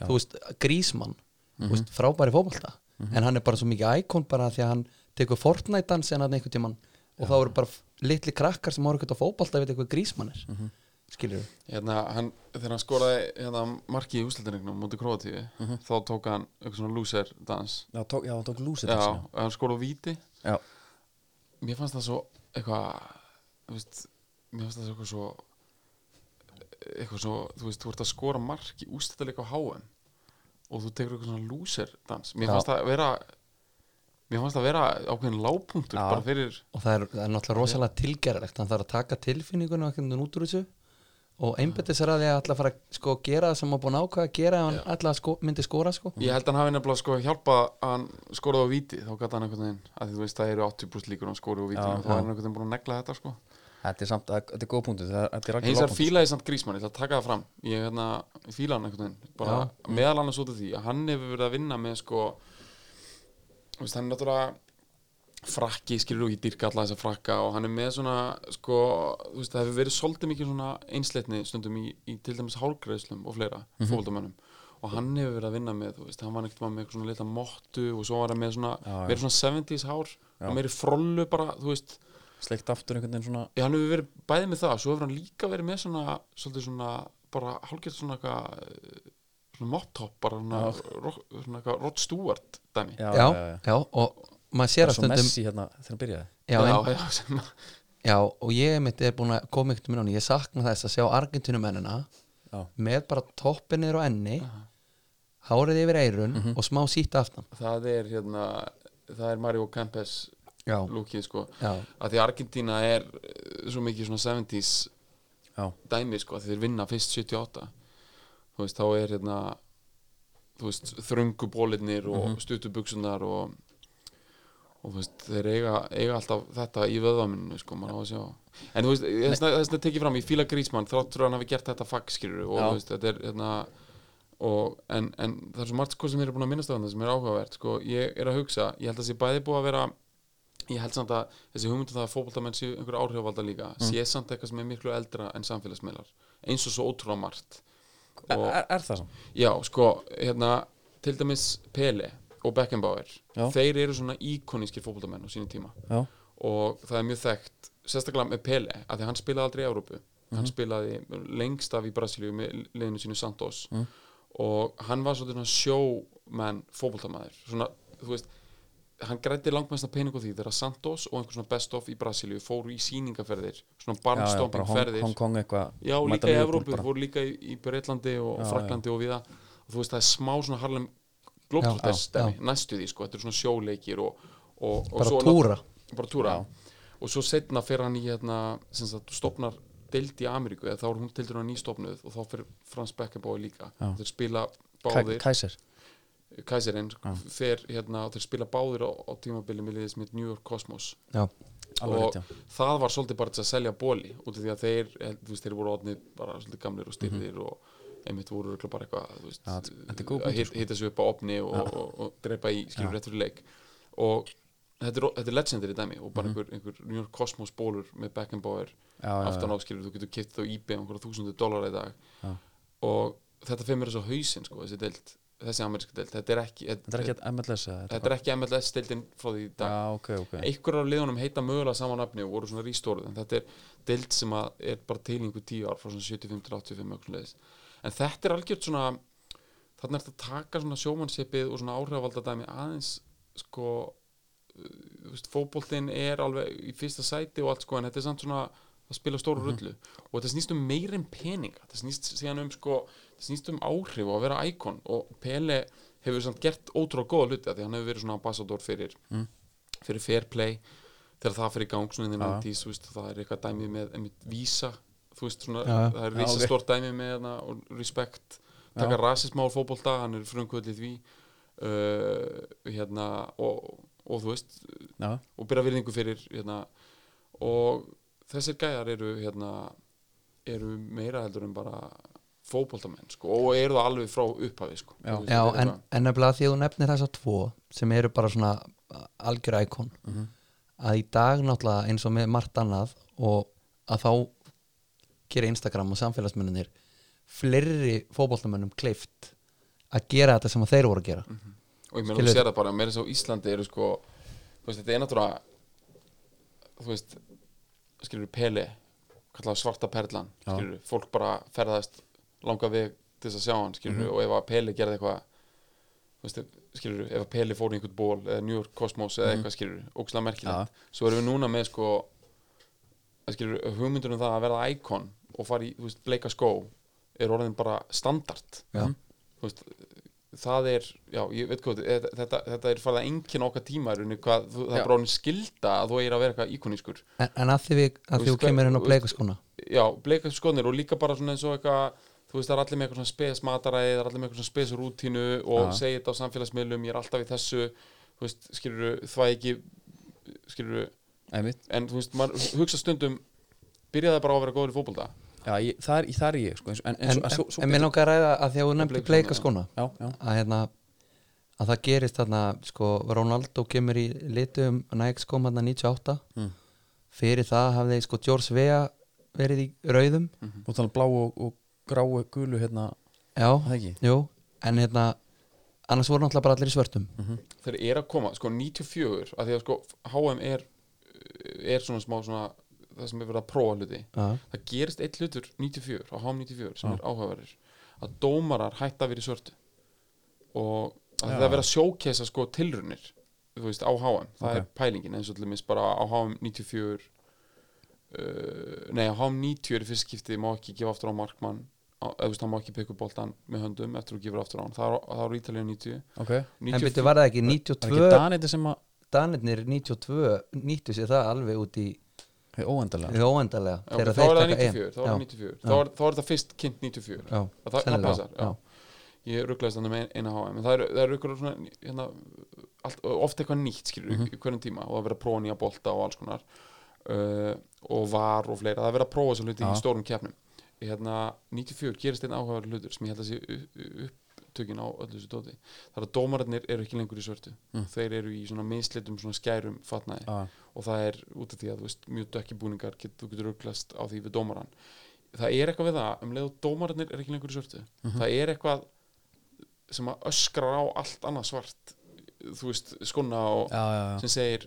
Þú veist, Grísmann þú veist, frábæri fótbolta en hann er bara svo mikið íkon bara því að hann tekur Fortnite-dans en hann einhvern tímann og þá eru bara litli krakkar sem horfður ekkert á fótbolta veit eitthvað Grísmann er. Mm skilur hérna, hann, þegar hann skoraði hérna, marki í úslættinregnum mútið Króatíu þá tók hann eitthvað svona loser dans Já, tók, já, hann tók lúsið já, hann skoraði víti. Já. mér fannst það svo eitthvað þú veist, mér fannst það svo eitthvað svo eitthvað svo, þú veist, þú ert að skora mark í ústættileika á HM og þú tekur eitthvað svona loser dans. Mér fannst það vera mér fannst það vera ákveðin lágpunktur bara fyrir og það er, það er náttúrulega rosalega tilgerðilegt. Hann þarf að taka tilfinningunum og veginn út úr þessu. Og einbytti sér að því að að fara að sko, gera það sem hann búin að ákveða að gera ef hann að sko, myndi skora sko. ég held að hann hafi nefnilega sko hjálpað að hann skoraði á víti. Þá gæti hann einhvern veginn að því þú veist það eru 80% líkur að hann skori á víti. Já, og þá er hann einhvern veginn búin að negla þetta sko Þetta er samt, þetta er góð punktur Þetta er- hins algjör er fílaði samt grísmann, ég ætla að taka það fram. Ég hérna, fíla hann einhvern veginn bara meðal annars út af því að hann hefur verið að vinna með sko þú veist, hann er náttúrulega frakki, skilur þú ekki dýrka alla þessa frakka og hann er með svona sko, þú veist, það hefur verið svolítið mikið svona einsleitni stundum í, í til dæmis hálgreðslum og fleira, mm og hann hefur verið að vinna með, þú veist, hann var ekkert með eitthvað svona litla mottu og svo var hann með svona Já, já. verið svona 70s hár og meiri frollu bara, þú veist Sleikt aftur einhvern veginn svona. Já, hann hefur verið bæðið með það svo hefur hann líka verið með svona svolítið svona, bara hálfgett svona eitthvað eh, svona mottopp, bara svona, ro- svona eitthvað Rod Stewart dæmi. Já, já, já, já, og maður sér Það að er svo stundum Messi hérna þegar hann byrjaði. Já, já, en, já, sem, já, og ég mitt er búin að koma ykkur minn á ég sakna þess að sjá Argentínumennina Já, með bara toppin niður á enni hárið yfir eirun Mhm. og smá sítt aftan. Það er hérna það er Mario Kempes lúkið sko. Já, að því Argentína er eh, svo mikið svona 70s já, dæmi sko að þeir vinna fyrst 78 þú veist þá er hérna veist þröngu bólinnir og mm -hmm. og og þú veist þeir eiga, eiga alltaf þetta í vöðvaminu sko en þú veist þess að þetta tekið fram í fíla grísmann þráttur að hann hafi gert þetta fag skilur og þú veist þetta er hérna og, en, en það er svo margt sko sem þeir eru búin að minnast á þetta sem er áhugavert sko. Ég er að hugsa, ég held að sé bæði búið að vera ég held samt að þessi hugmyndu það að fótboltamenn séu einhver áhrifvalda líka sé samt eitthvað sem er miklu eldra en samfélagsmiðlar eins og svo ótrúlega margt. Og, er, er það samt? já, sko, hérna til dæmis Pele og Beckenbauer Já. þeir eru svona íkonískir fótboltamenn á sínum tíma. Já, og það er mjög þekkt sérstaklega með Pele, af því að hann spilaði aldrei í Európu hann spilaði lengst af í Brasilíu með liðinu sínu Santos. Og hann var svona sjómenn fótboltamaður. Svona, þú veist hann grætti langmesta pening á því þegar Santos og einhver svona best of í Brasilíu fóru í sýningaferðir svona já, já, barnstomping Hong, Kong eitthvað Já, líka í Evrópu, fóru líka í, í Breitlandi og Já, Fraklandi og viða og þú veist það er smá svona Harlem Já, Globetrotters já, næstu því sko, þetta er svona sjóleikir og, og, og bara svo, túra. bara túra. Og svo setna fer hann í hérna sem sagt, stopnar deild í Ameríku eða þá er hún deildur hann nýstopnuð og þá fer Frans Beckenbauer líka. Já. þeir spila báðir. Kaiser Kaiserinn fer hérna þeir spila báðir á, á tímabili með New York Cosmos. Já, og rétt, það var svolítið bara til að selja bóli út af því að þeir, eh, veist, þeir voru odnir bara svolítið gamlir og styrðir og einmitt voru bara eitthvað, að sko. hitta sig upp á opni og, og, og, og drepa í skilur rétt fyrir leik. Og þetta er, þetta er legendary dæmi og bara einhver, einhver New York Cosmos bólur með Beckenbauer aftan á skilur, þú getur kipt þá íbæð um einhverja þúsundu dólar í dag. Já. og þetta fyrir mér þess á hausinn sko, þessi deild, þessi ameríska deild. Þetta er ekki, Þetta er ekki MLS þetta er ekki MLS deildin frá því dag. Já, ok, ok. Einhverjar af liðunum heita mögulega saman nafni og voru svona rístóruð en þetta er deild sem er bara einhver tíu ár frá svona 75 til 85 eitthvað leiðis. en þetta er algjört svona þarna er þetta að taka svona sjómannsipið og svona áhrifvalda dæmi aðeins sko uh, fótboltinn er alveg í fyrsta sæti og allt sko en þetta er samt svona að spila stóru rullu. Og þetta snýst um meir en peninga. Þetta snýst síðan um sko snýst um áhrif og að vera íkon. Og Pele hefur samt gert ótrúlega góða hluti því að hann hefur verið svona ambassador fyrir fyrir fair play þegar það fyrir gang svona inn í Já. 90s þú veist, það er eitthvað dæmi með einmitt vísa þú veist svona, það er Já, vísa ok. stórt dæmi með hana, og respect, taka rasismál fótbolta hann er frumkvöldið því. Uh, hérna og, og þú veist, Já, og byrja virðingu fyrir hérna, og þessir gæjar eru hérna, eru meira heldur en bara fótboltamenn sko, og eru það alveg frá upphafi sko. Já. Þú já er en, en nefnilega því að þú nefnir þessa tvo sem eru bara svona algjör íkon Mhm. að í dag náttúrulega eins og með margt annað og að þá gera Instagram og samfélagsmyndinir fleiri fótboltamönnum kleift að gera þetta sem að þeir voru að gera og ég meina þú sér það bara meira svo Íslandi eru sko þú veist þetta er náttúrulega þú veist skilur Peli kallar svarta perlan skilur fólk bara ferðast langa veg til þess að sjá hann skilur Mhm. og ef að Peli gerði eitthvað skilur ef að Peli fór í einhvern ból eða New York Cosmos eða eitthvað skilur ógslag merkilegt. Svo erum við núna með sko skilur hugmyndur um það að verða íkon og fara í þú veist bleika skó er orðin bara standard. Já. þú veist það er, já, ég veit hvað þetta, þetta, þetta er farið að enginn okkar tíma í rauninni, hvað, þú, það er bara orðin skilda að þú er að vera eitthvað íkonískur. En, en að því, við, að Þú kemur inn á bleikaskona já, bleika skonir og líka bara svona eins og eitthvað þú veist, það er allir með eitthvað svona spes mataræði það er allir með eitthvað svona spes rútínu og Já. segja þetta á samfélagsmiðlum, ég er alltaf í þessu þú veist, skilur það ekki skilur einmitt. En þú veist, maður hugsa stundum byrjaði bara á að vera góður í fótbolta? Já, ég, það, er, er ég sko, eins, en, en, en, mér langar að ræða að því að þú nefndi Já, já, að hérna að það gerist þarna sko Ronaldo kemur í litum Nike skóm hann 98 Mm. fyrir það hafði sko George Vea verið í rauðum. Og tala um blá og, og gráu gulu hérna, já, það ekki? jú, en hérna annars voru náttúrulega bara allir í svörtum. Þeir eru að koma, sko 94 að því að sko HM er er svona smá svona það sem er verið að prófa hluti. Já, það gerist eitt hlutur 94 á HM 94 sem Já. er áhugaverður að dómarar hætta að vera í svörtu. Og að það er verið að sjókesa sko tilrunir þú veist á HM, það Ok. er pælingin eins og til dæmis bara á HM 94 uh, nei á HM 90 er fyrst skipti, má ekki gefa aftur á markmann veist, hann má ekki upp boltan með höndum eftir að þú gefur aftur á hann, það er, það er í Ítalíu 90 Ok, en 94 byrju var það ekki það er 92 ekki Daniti sem að Danirnir 92 nýttu sér það alveg út í óendalega Já, þá er það taka 94 þá er það Já. 94 Já. þá þá það fyrst kynnt 94 já, það, það passar, já. ég rugglaðist þannig með eina HM en það eru, það eru ykkur svona hérna, allt, oft eitthvað nýtt skilur Mhm. í hverjum tíma og það er verið að prófa nýja bolta og alls konar uh, og var og fleira. Það er verið að prófa þessu hluti Já. í stórum keppnum hérna 94 gerist einn áhugaður hlutur sem ég held að sé upptökin á öllu þessu dóti. Það er að dómararnir eru ekki lengur í svörtu. Mm. þeir eru í svona mislitum svona skærum fatnaði. Já, og það er út af því að þú veist mjög dökki búningar get, þú getur rugglast á því við dómaran það er eitthvað við það um leið og dómararnir er ekki lengur í svörtu það er eitthvað sem að öskrar á allt annað svart þú veist skona og já, já, já. sem segir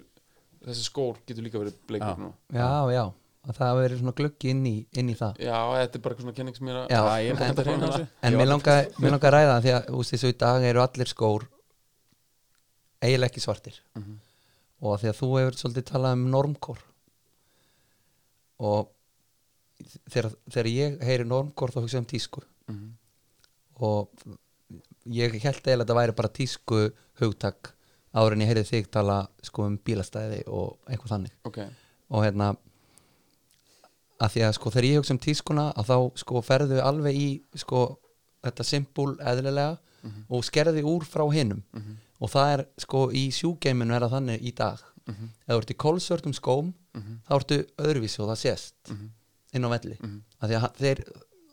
þessi skór getur líka verið Já. bleikur nú já, já, að það hafi verið svona gluggi inn í, inn í það. Já, þetta er bara eitthvað svona kenning sem ég er að Já, er en- En Ég mér langar, mér langar að ræða það því að þú veist, þessu í dag eru allir skór eiginlega ekki svartir. Mhm. og því að þú hefur svolítið talað um normkór. Og þegar, þegar ég heyri normkór þá hugsa ég um tísku. Mhm. og ég held eiginlega að þetta væri bara tísku hugtak áður en ég heyrði þig tala sko um bílastæði og eitthvað þannig. Ok, og hérna að því að sko þegar ég hugsa um tískuna að þá sko ferðu alveg í sko þetta simpul eðlilega Mhm. og skerði úr frá hinum Mhm. og það er sko í sjúgeiminu er það þannig í dag Mhm. ef þú ert í kólsvörtum skóm Mhm. þá ertu öðruvísi og það sést Mhm. inn á velli Mhm. að því að þeir,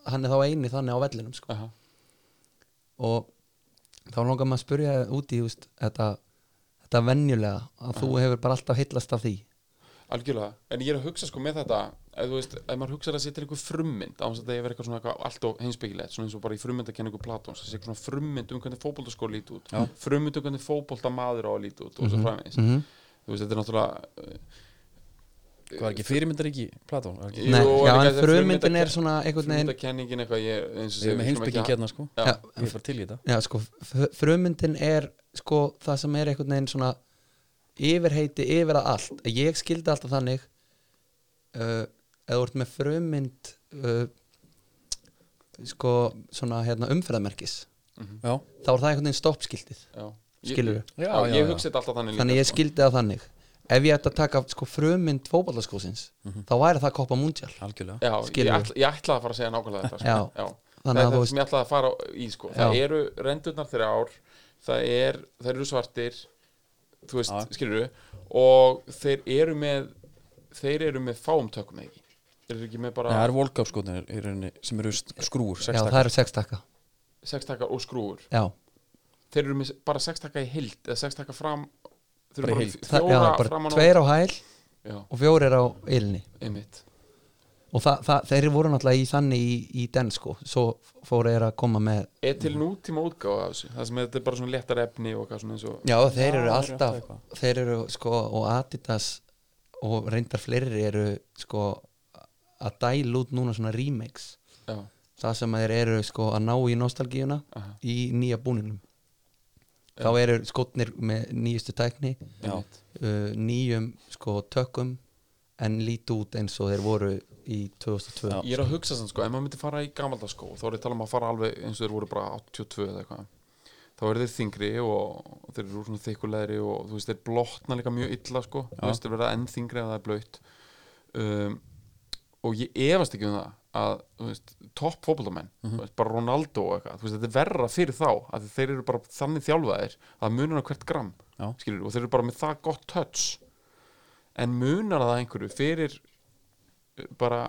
hann er þá eini þannig á vellinum sko. Aha. og þá langar maður að spyrja út í just, þetta, þetta venjulega að þú hefur bara alltaf heillast af því algjörlega, en ég er að hugsa sko með þetta ef þú veist, ef maður hugsa að setja einhver frummynd á þess að það er eitthvað svona eitthvað allt og heimspekilegt svona eins og bara í frummyndakenningu Platons það sé eitthvað svona frummynd um hvernig fótboltaskór líti út Já. frummynd um hvernig fótboltamaður á að líti út og svo framvegis -hmm. þú veist, þetta er náttúrulega Hvað er ekki fyrirmyndar ekki Platón? Nei, já, en frummyndin er svona einhvern veginn frummyndakenningin eitthvað ég, eins og Við erum við heimsbygging hérna sko Já. Er bara til í þetta Já, sko, frummyndin er sko það sem er einhvern veginn svona yfirheiti yfir að allt ég skildi alltaf þannig uh, eða þú ert með frummynd uh, sko svona hérna umferðamerkis Mhm. Já, þá er það einhvern veginn stoppskildið Já. Ég- Skilurðu? Já, Já, ég já. hugsa þetta alltaf þannig þannig líka, ég sko. skildi það þannig ef ég ætti að taka sko frummynd fótballaskósins þá væri það koppa múndjál algjörlega Já, ég, ætla, ég ætlaði að fara að segja nákvæmlega þetta sko. Já. Já. Þannig það að þú það veist- ég ætlaði að fara í sko. það Já. eru rendurnar þrjár það er, þeir eru svartir þú veist, skilur og þeir eru með þeir eru með fáum tökum eða ekki þeir eru ekki með bara Nei, Það eru volkápskotnir í rauninni sem eru sk- skrúur, já, það eru sex takka sex takkar og skrúur já, þeir eru með bara sex takka í heild eða sex takka fram þeir Bara eru heild. það, fjóra já, bara framan tveir á hæl já, og fjórir á Ylni einmitt. Og það, það, þeir voru náttúrulega í þannig í, í den sko, svo fóru þeir að koma með er til nútíma útgáfa af þessu? Það sem þetta er bara svona léttar efni og eitthvað svona eins og já þeir eru þeir eru alltaf alltaf þeir eru sko og Adidas og reyndar fleiri eru sko að dæla út núna svona remakes. Já, það sem þeir eru sko að ná í nostalgíuna aha, í nýja búningnum. Þá eru skotnir með nýjustu tækni Já. uh, nýjum sko tökum en líti út eins og þeir voru í 2002 Já. ég er að hugsa sann sko, ef maður myndi fara í gamaldaskó þá er ég að tala um að fara alveg eins og þeir voru bara 82 eða eitthvað. Þá eru þeir þingri og, þeir eru úr svona þykkulegri og þú veist þeir blotna líka mjög illa sko, þú veist þeir verða enn þingri ef það er blöytt um, og ég efast ekki um það að veist, topp Mhm. þú veist, bara Ronaldo og eitthvað, veist, þetta er verra fyrir þá að þeir eru bara þannig þjálfaðir að munar á hvert gram skilur, og þeir eru bara með það gott touch en munar það einhverju fyrir eh, bara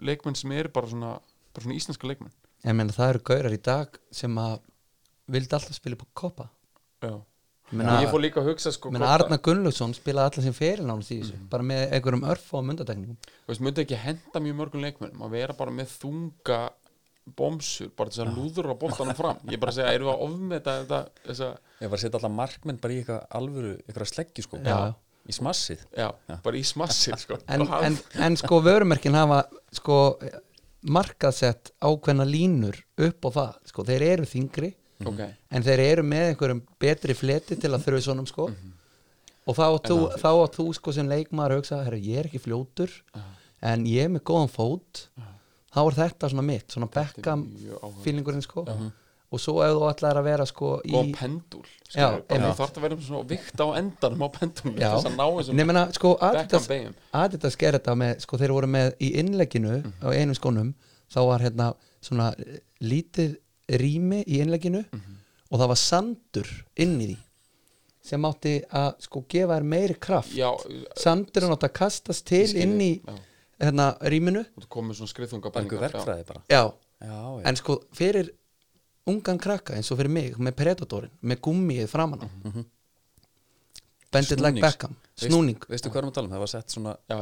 leikmenn sem eru bara svona, bara svona íslenska leikmenn en menn það eru gaurar í dag sem að vildi alltaf spila á koppa Já. Menna, ég fór líka að hugsa sko að- Arna Gunnlaugsson spilaði alltaf sem fyrirnánast í þessu Mhm. bara með einhverjum örf og myndatekningum þú veist, myndi ekki henda mjög mörgum leikmennum að vera bara með þunga bomsur, bara þess að lúður á boltanum fram ég bara segja, erum við að ofmeta þetta þessa, Ég var að setja alla markmenn bara í eitthvað alvöru eitthvað sleggju sko Já. í smassið já, bara í smassið sko. en, en, en sko vörumerkin hafa sko markaðsett ákveðna línur upp á það sko þeir eru þingri ok, en þeir eru með einhverjum betri fleti til að þurfi svonum sko. Og þá átt þú, þá átt þú sko sem leikmaður að hugsa, herru, ég er ekki fljótur en ég er með góðan fót. Þá er þetta svona mitt, svona áhuga. feelingurinn sko. Og svo ef þú ætlar að vera sko í góðan pendul einmitt. þú þarf að vera svona vikt á endanum á pendulum Já. þess að ná þessum Nei, sko, Adidas, ger þetta með, sko, þeir voru með í innlegginu á einum skónum þá var hérna svona lítið rými í innlegginu og það var sandur inn í því sem átti að sko gefa þér meiri kraft. Já, sandurinn átti að kastast til Ég skil inn í þig, hérna rýminu þú komið svona skriðþunga bara einhver verkfræði bara. Já, Já, já, en sko fyrir ungan krakka eins og fyrir mig með Predatorin, með gummið framan á Bendit like. Beckham. Snúning, Veistu hvað erum að tala um? Það var sett svona Já,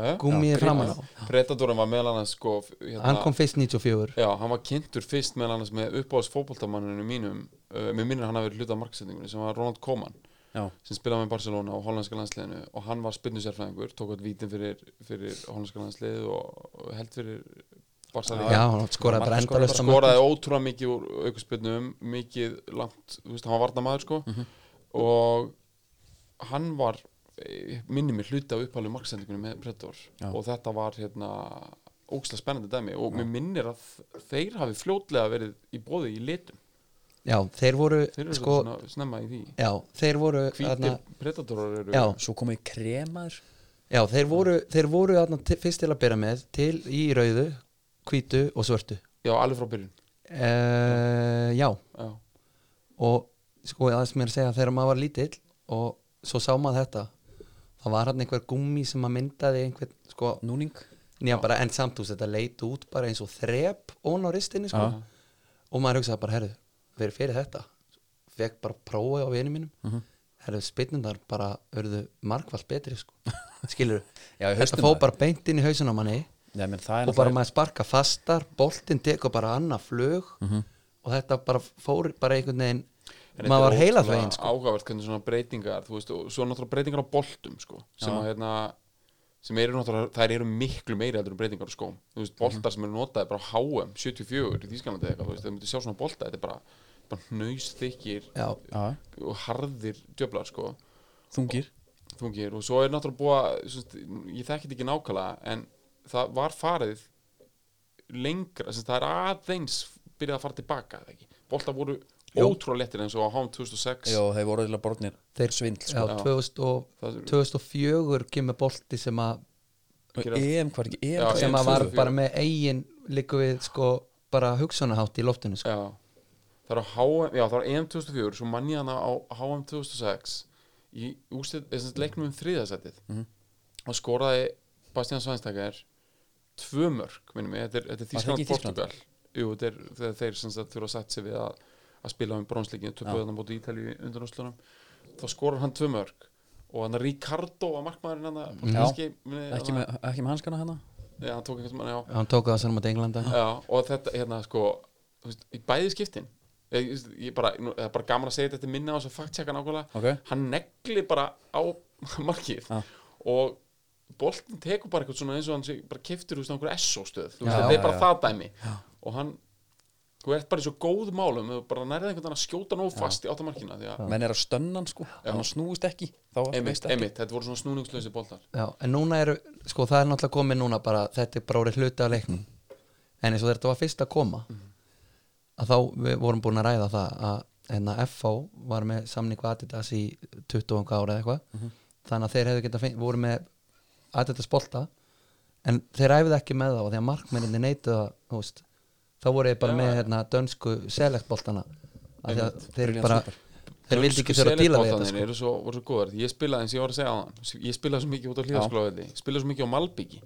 framan á. Predatorin var meðal annars sko hérna, hann kom fyrst 94 Já, hann var kynntur fyrst meðal annars með uppáðs fótboltamanninu mínum uh, með minnir hann hafi verið hluta af marksetningunni sem var Ronald Koeman Já, sem spilaði með Barcelona og hollandska landsliðinu. Og hann var spynnusérfræðingur, tók átt vítin fyrir, fyrir hollandska landslið og, held fyrir Barca líka. já, hann skoraði bara á skoraði ótrúlega mikið úr aukurspynnum mikið langt, þú veist, hann var varnamaður sko. Og hann var eh, minni mér hluti af upphælu marksendingunum með Predator Já. og þetta var hérna ógslag spennandi dæmi. Og mér minnir að þeir hafi fljótlega verið í bóði í litum. Já, þeir voru þeir eru sko, svona snemma í því. já, þeir voru hvítir Predatorar eru já, svo komið kremaður já, þeir voru þeir voru þarna til- fyrst til að byrja með til í rauðu, hvítu og svörtu. Já, alveg frá byrjun. Uh, já, já, og sko það sem ég er að segja þegar maður var lítill og svo sá maður þetta það var hann einhver gummi sem að myndaði einhver sko, Núning bara en samt úr þetta leit út bara eins og þrep ón á ristinni sko. og maður hugsaði bara, herru, fyrir fyrir þetta fekk bara prófi á vini mínum Mhm. herru, spinnundar bara örðu margfald betri sko. skilur Já, þetta hausnum fó maður. bara beint inn í hausun á manni er og bara maður sparka fastar boltinn tekur bara annað flug Mhm. og þetta bara fór bara einhvern veginn maður var heila þvegin sko. áhugavert hvernig svona breytingar þú veist, og svo náttúrulega breytingar á boltum sko, sem að hérna sem eru náttúrulega, þær eru miklu meiri heldur en breytingar á skóm, þú veist, boltar sem eru notaði bara HM 74 í Þýskalandi eitthvað, þú veist, þau myndir sjá svona bolta, þetta er bara bara Já, og harðir djöflar sko. Þungir. Þungir og svo er náttúrulega búið svo, ég þekki þetta ekki nákvæmlega en það var farið lengra, sem það er aðeins byrjað að fara tilbaka, eða ekki. Boltar voru. Ótrúlega lettir eins og á HM 2006 Já, þeir voru eða borðnir Þeir- svindl já, sko. 2000 og, Það er- 2004 kemur bolti sem að EM, hvað er ekki EM? Já, sem EM að var 2004. bara með eigin líku við sko bara hugsunahátt í loftinu sko. Já, það já var EM 2004 svo mann ég hana á HM 2006 í leiknum um þriðasætið Mhm. og skoraði Bastian Svænstakar tvö mörg, minnum ég, þetta er, þetta er Var það Þískland ekki í Þýskalandi? Portugal Jú, þetta er þeir sem sagt þurfa að setja sig við að, að spila um bronsleikin, Já. töpuðan á móti Ítalíu undan úrslunum, þá skorar hann tvö mörg og hann Ricardo var markmaðurinn hann portugalski, ekki, ekki með hanskana hérna? Já, hann tók mann, já. Hann tók það saman á Englanda Já, og þetta, hérna, sko veist, í bæði skiptin ég, ég, bara, nú, það er bara gaman að segja þetta minna á þess að fakttjekka nákvæmlega. Ok, hann negli bara á markið Já. og boltin tekur bara eitthvað svona eins og hann sé bara keftur úr einhverju SO stöð þetta er bara það dæmi. Og hann, þú ert bara í svo góð málum þú bara nærið einhvern veginn að skjóta nóg fast í áttamarkina því að, menn er að stönna hann sko. Hann snúist ekki einmitt, þetta voru svona snúningslösi boltar. Já, en núna eru, sko það er náttúrulega komið núna bara, þetta er bara orðið hluti af leiknum. En eins og þetta var fyrst að koma að þá við vorum búin að ræða það að hérna FH var með samning við Adidas í 20 ára eða eitthvað. Þannig að þeir hefðu geta fengt, voru með Adidas bolta en þeir æfðu ekki með þá því að markmenninni veist þá voru þeir bara Já, með hérna dönsku Einmitt. þeir bara þeir vildi ekki þurfa að díla við þetta sko. svo, voru svo góðar ég spilaði eins og ég var að segja á hann ég spilaði svo mikið út á hlýðaskólavelli spilaði svo mikið á Malbyggi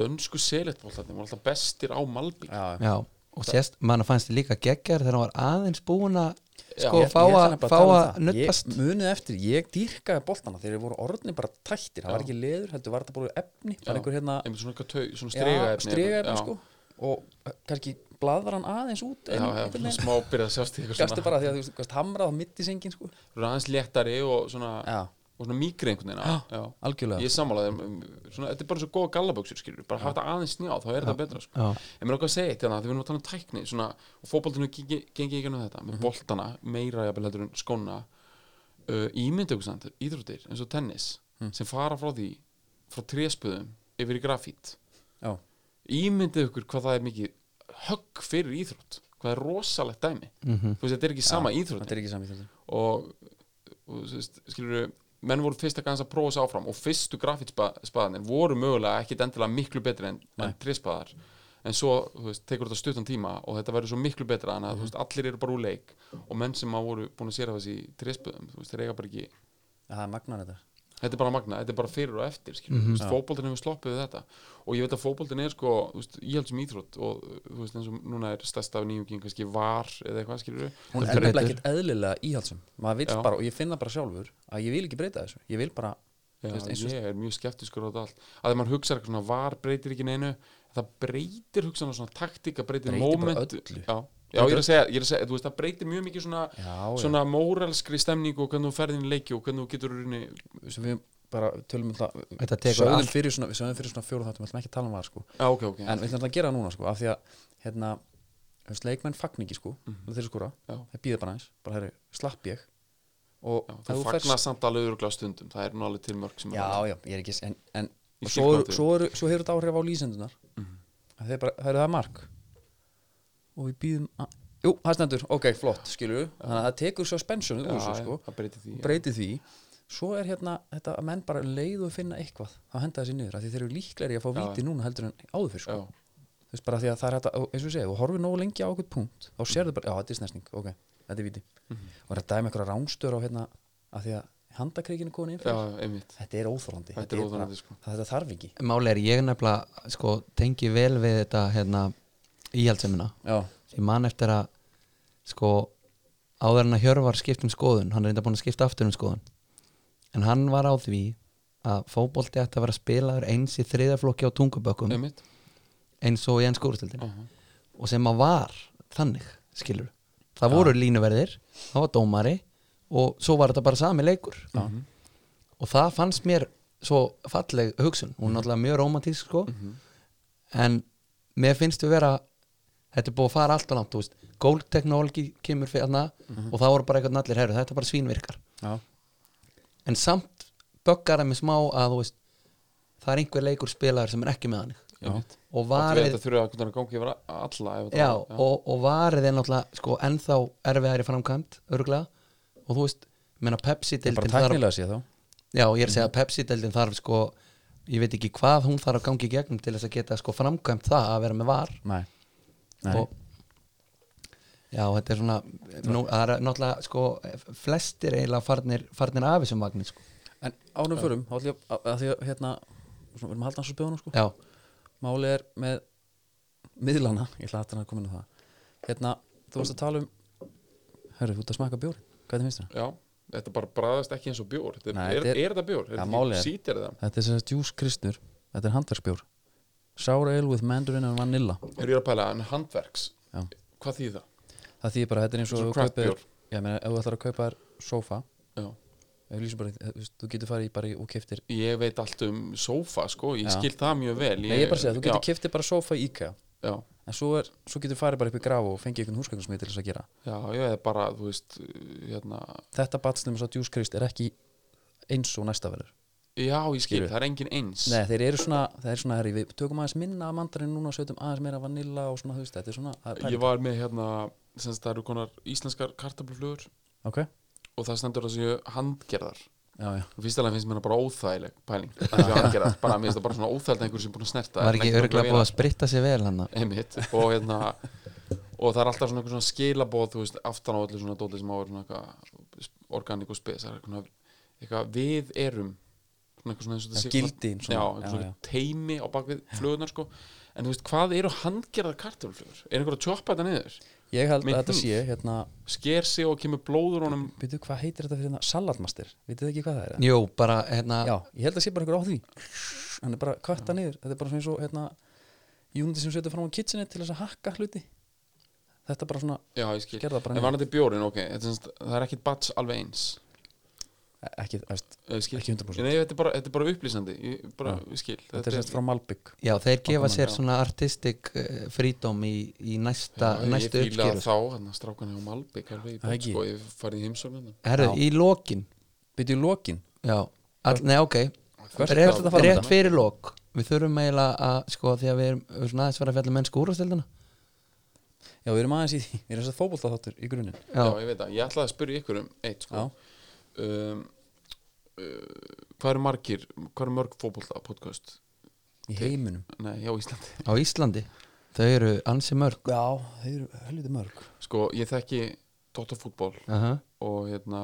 dönsku selektboltarnir voru alltaf bestir á Malbyggi já, Já, og sérst, mann fannst þið líka geggjar þegar hann var aðeins búin að sko Já, fá Ég- ég að um að það. nuttast ég, munið eftir, ég dýrkaði boltana. Þegar þeir voru orðni bara tættir. Það var ekki leður, heldur var þetta bara efni. Það var einhver hérna einmitt svona, eitthvað tau, svona já, stregaefni strigaefni Já. sko. Og uh, kannski blaðvar hann aðeins út já, já, svona veginn smá byrjað að sjást í eitthvað gastu svona bara því að þú veist, hamrað á mitt í sengin sko. Aðeins léttari og svona já, og svona mýkri einhvern veginn algjörlega. Ég sammála þeim svona, þetta er bara svo góða gallaböksur skilur bara hafa þetta aðeins snjá, þá er þetta betra sko. En mér er okkar að segja þetta, því við erum að tala um tækni svona, og fótboltinu gengi gengi ekki um þetta með boltana, meira jafnvel heldur en skóna uh, ímyndu ykkur samt íþróttir eins og tennis sem fara frá því, frá tréspöðum yfir í grafít. Já, ímyndu ykkur hvað það er mikið högg fyrir íþrótt. Hvað er rosalegt dæmi? Mhm, þú veist, þetta er ekki sama íþrótt þetta er ekki samið þetta og, og veist, skilur menn voru fyrst að gansa að prófa sig áfram og fyrstu grafítspaðanir voru mögulega ekkit endilega miklu betri en, en trispaðar. En svo, veist, tekur þetta stuttan tíma og þetta verður svo miklu betra en að þú veist, allir eru bara úr leik og menn sem að voru búin að sér þessi trispaðum, þeir eiga bara ekki Já, það er magnar þetta þetta er bara magna, þetta er bara fyrir og eftir mm -hmm. fótboltin hefur sloppið við þetta. Og ég veit að fótboltin er sko, veist, íhaldsum íþrótt og þú veist, eins og núna er stærsta af nýjungin kannski var eða eitthvað, skilur hún er nefnilega ekkert eðlilega íhaldsum bara, og ég finna bara sjálfur að ég vil ekki breyta þessu, ég vil bara Já, veist, eins og ég er mjög skeptiskur á þetta allt. Að þegar maður hugsa eitthvað svona var breytir ekki neinu. Það breytir hugsan svona taktíka breytir, Breytir moment. öllu. já, já ég er að segja, ég er að segja þú veist, það breytir mjög mikið svona, já, já. svona móralskri stemningu og hvernig þú ferðin í leiki og hvernig þú getur rinni, sem við bara tölum um það Þetta tekur sögðum allt. fyrir svona, við svona fjóru þáttum, við ætlum ekki að tala um það sko. já ok, ok en við ætlum að gera það núna sko, af því að hérna, leikmenn fagn ekki sko, Mhm. þeir skora, þeir býða bara eins bara herri, slapp ég og Já, ferð- fagnar samt alveg öruglega stundum það er nú alveg til mörg sem já, já, ég er ekki en, en svo, hefur þetta áhrif á lýsendunar Mhm. það eru það mark og við býðum að jú, það stendur, ok, flott, skilur þannig að það tekur svo spensunum úr þessu sko. það breytir því breyti því. Svo er hérna þetta að menn bara leið og finna eitthvað. Þá henda þessi niður, af því þeir eru líklegri að fá Já. víti núna heldur en áður fyrir sko. Þú veist bara því að það er þetta, eins og ég segi, þú horfir nógu lengi á okkur punkt, þá sérðu bara, já þetta er snesning ok, þetta er víti. Mhm. og þetta dæmi einhverja rángstöður á hérna af því að handakreikinu komin inn já, fyrir einmitt. Þetta er óþólandi Þetta er óþolandi, sko. það þetta þarf ekki. Máli er ég nefnilega sko tengi vel við þetta hérna íhaldsemina já, ég man eftir að sko áður en að Hjörvar skipt um skoðun hann er reynda búin að skipta aftur um skoðun en hann var á því að fótbolti ætti að vera spilaður eins í þriðaflokki á tungubökkum eins og í enn skórustildin uh og sem að var þannig skilur það voru línuverðir, það var dómari og svo var þetta bara sami leikur. Já. og það fannst mér svo falleg hugsun. Hún er náttúrulega mjög romantísk sko. En mér finnst við vera þetta er búið að fara allt og langt þú veist, gold technology kemur fyrir þarna og það voru bara eitthvað allir herru, þetta bara svínvirkar. Já, en samt böggar það með smá að þú veist, það er einhver leikur spilaður sem er ekki með hann og Varið... varið þetta þurfa að kunna gangi yfir alla ef þetta já, var- Og, og varið er náttúrulega sko, ennþá erfiðar í framkvæmt örgulega og þú veist, menna Pepsi það er bara deildin þarf, þá. Já, ég er að segja að Pepsi deildin þarf sko, ég veit ekki hvað hún þarf að gangi í gegnum til þess að geta sko framkvæmt það að vera með var. Nei. Og já, þetta er svona nú, það er náttúrulega sko flestir eiginlega farnir, farnir af þessum vagnir sko. en ánum förum, þá ætlum ég að, því að hérna, svona, við erum að halda hans á spjóðunum sko já, máli er með miðlana, ég ætla hann að koma inn á það hérna, þú varst að tala um hörru, þú ert að smaka bjóri, hvað er það finnst þér? já, þetta bara bræðast ekki eins og bjór þetta er, Nei, er, þetta er- er, þetta bjór? Er þetta málið er- það? Þetta er sem sagt juice kristur Þetta er handverksbjór Sour ale with mandarin and vanilla Er ég að pæla, en handverks Já. Hvað þýð það? Það þýðir bara, þetta er eins og kaupir-. Já, meina, ef þú ætlar að kaupa sofa bara, þú getur farið bara og keftir Ég veit allt um sófa sko, ég Já. skil það mjög vel Nei, ég er bara að segja, þú getur keftir bara sofa í IKEA já, en svo, er, svo getur farið bara upp í graf og fengið einhvern húsgögnarsmið til þess að gera já, ég er bara, þú veist hérna, Þetta batslum svo juice krist er ekki eins og næsta verður Já, ég skil, það er engin eins. Nei, þeir eru svona, það er svona herri, við tökum aðeins minna af mandarinn núna og setjum aðeins meira vanilla og svona, þú veist, þetta er svona það er pæling. Ég var með hérna, sem sagt, það eru konar íslenskar kartabluflugur Ok, og það stendur að séu handgerðar. Já, já. Og fyrst alveg finnst mér það bara óþægileg pæling það séu handgerðar, bara mér finnst það bara svona óþægileg einhver sem er búin að snerta Var ekki örgulega búið að spritta sér vel hann einmitt. Og hérna og það er alltaf svona, einhver svona skilabóð þú veist, aftan á öllu svona dóti sem á að vera svona eitthvað organík og spes það er eitthvað, eitthvað við erum gildin svona, svona, já, já, eitthvað svona já. teimi á bakvið flugunar sko. En þú veist, hvað eru handgerðar kartöfluflugur? Er einhver að tjópa þetta niður? Ég held Með að þetta sé, hérna Sker sig og kemur blóður honum. Veitu, hvað heitir þetta fyrir hérna? Salatmaster? Vitið þið ekki hvað það er? Jú, bara hérna Já, ég held að sé bara einhver á því. Hann er bara kvarta niður. Þetta er bara svona eins og, hérna Júndi sem setur fram á kitchenet til þess að hakka hluti. Þetta er bara svona, Já, ég skil. En niður. varandi bjórin, ok, þetta er, það er ekkit bats alveg eins Ekki, ekki 100% Nei, þetta er bara, þetta er bara upplýsandi. Ég, bara, skil. Þetta er sérst frá Malbygg Já, þeir gefa sér já. svona artistic uh, freedom í, í næsta, Já, næstu Ég uppskýru þá, hann að strákan hjá Malbygg sko, ég farið í heimsókn Herru, í lokin. Byrju í lokin. Já, all, nei ok. Rétt, að rétt þetta? fyrir lok. Við þurfum eiginlega að, sko, því að við erum við erum svona aðeins fara að fjalla mennsku úrvastildina Já, við erum aðeins í því. Við erum þess að fótbolta þáttur í grunninn. Já, ég veit það, ég ætlaði að spyrja ykkur um eitt sko. Um, uh, Hvað eru margir Hvað eru mörg fótbolta podcast? Í heiminum? Nei, já, Íslandi. Á Íslandi? Þau eru ansi mörg. Já, þeir eru helviti mörg. Sko, ég þekki Dóttarfútból uh og hérna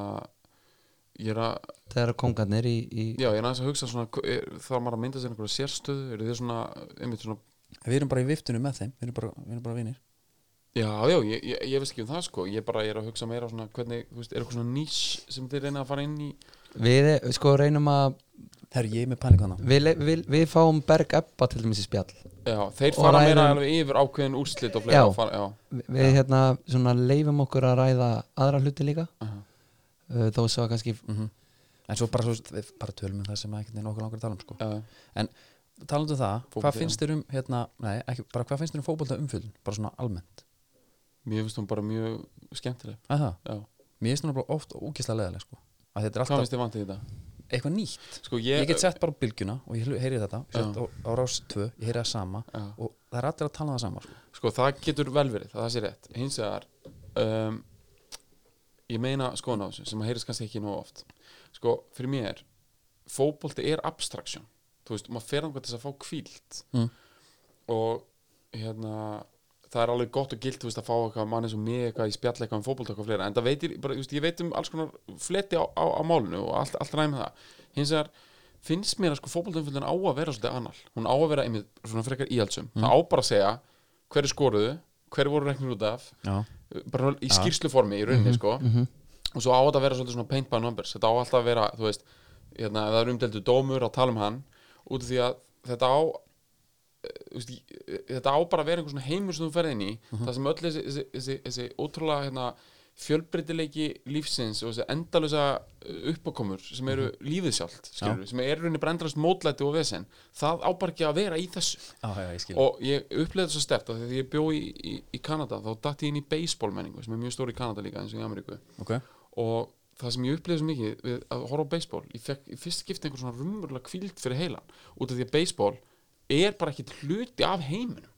ég er að, Það eru kongarnir í, í já, ég er aðeins að hugsa svona, er, þarf maður að mynda sér einhverja sérstöðu eru þið svona, einmitt svona Við erum bara í viftunum með þeim Við erum bara, við erum bara vinir Já, já, ég, ég, ég veist ekki um það sko. Ég bara ég er að hugsa meira svona hvernig, þú veist, er eitthvað svona nýs sem þið reyna að fara inn í? Við sko reynum að Herru, ég er með panik hana Við, við, við fáum Berg Ebba til dæmis í spjall. Já, þeir Og fara meira ræðum- alveg yfir ákveðin úrslit og fleira Já. og fara, já, Við, við hérna svona leifum okkur að ræða aðra hluti líka. Aha. uh, Þó svo að kannski mm En svo bara, svo, við bara tölum um það sem ekki er nokkuð langar að tala um sko. já, Talandu um það, Fótbolti, hvað já. finnst þér um hérna, nei, ekki, bara hvað finnst þér um fótbolta umfjöldun bara svona almennt Mér finnst hún bara mjög skemmtileg mér finnst hún bara oft ógislega leðileg sko. hvað finnst þið vantið í þetta? eitthvað nýtt Sko, ég, ég, get sett bara á bylgjuna og ég heyri þetta á, á rás 2, ég heyri það sama já. og það er allir að tala um það sama sko. Sko, það getur vel verið, það sé rétt Hins vegar um, Ég meina skoðan á þessu sem að heyrist kannski ekki nóg oft Sko, fyrir mér Fótbolti er abstraction Þú veist, maður fer angað til þess að fá kvíld Mm. Og hérna Það er alveg gott og gilt veist, að fá eitthvað manni sem mig eitthvað í spjall eitthvað um fótbolta eitthvað fleira. En það veitir, bara, veist, ég veit um alls konar fleti á, á, á málinu og allt, allt ræði með það. Hins vegar finnst mér að sko fótboltaumfjöldin á að vera svolítið annal. Hún á að vera einmitt svona frekar íhaldsum það á bara að segja hverju skoruðu hverju voru reknir út af já, bara í skýrsluformi í rauninni sko. Mhm. og svo á þetta að vera svolítið svona paint by numbers. Þetta á alltaf að vera, þú veist hérna, það er umdeldu dómur að tala um hann. Út af því að þetta á veist, í- eh, þetta á bara að vera einhver svona heimur sem þú ferð inn í það sem öll þessi, þessi, þessi, þessi ótrúlega hérna, fjölbreytileiki lífsins og þessi endalösa uppákomur sem eru lífið sjálft sem er rauninni bara endalöst mótlæti og vesen það á bara ekki að vera í þessu. Já, já, og ég uppleði það svo stert að því ég bjó í, í, í Kanada þá datt ég inn í baseball menningu sem er mjög stór í Kanada líka eins og í Ameríku. Ok, og það sem ég uppleði svo mikið við að horfa á baseball, ég fekk í fyrst skipti einhver svona rumurlega kvíld fyrir heilan út af því að baseball er bara ekkit hluti af heiminum.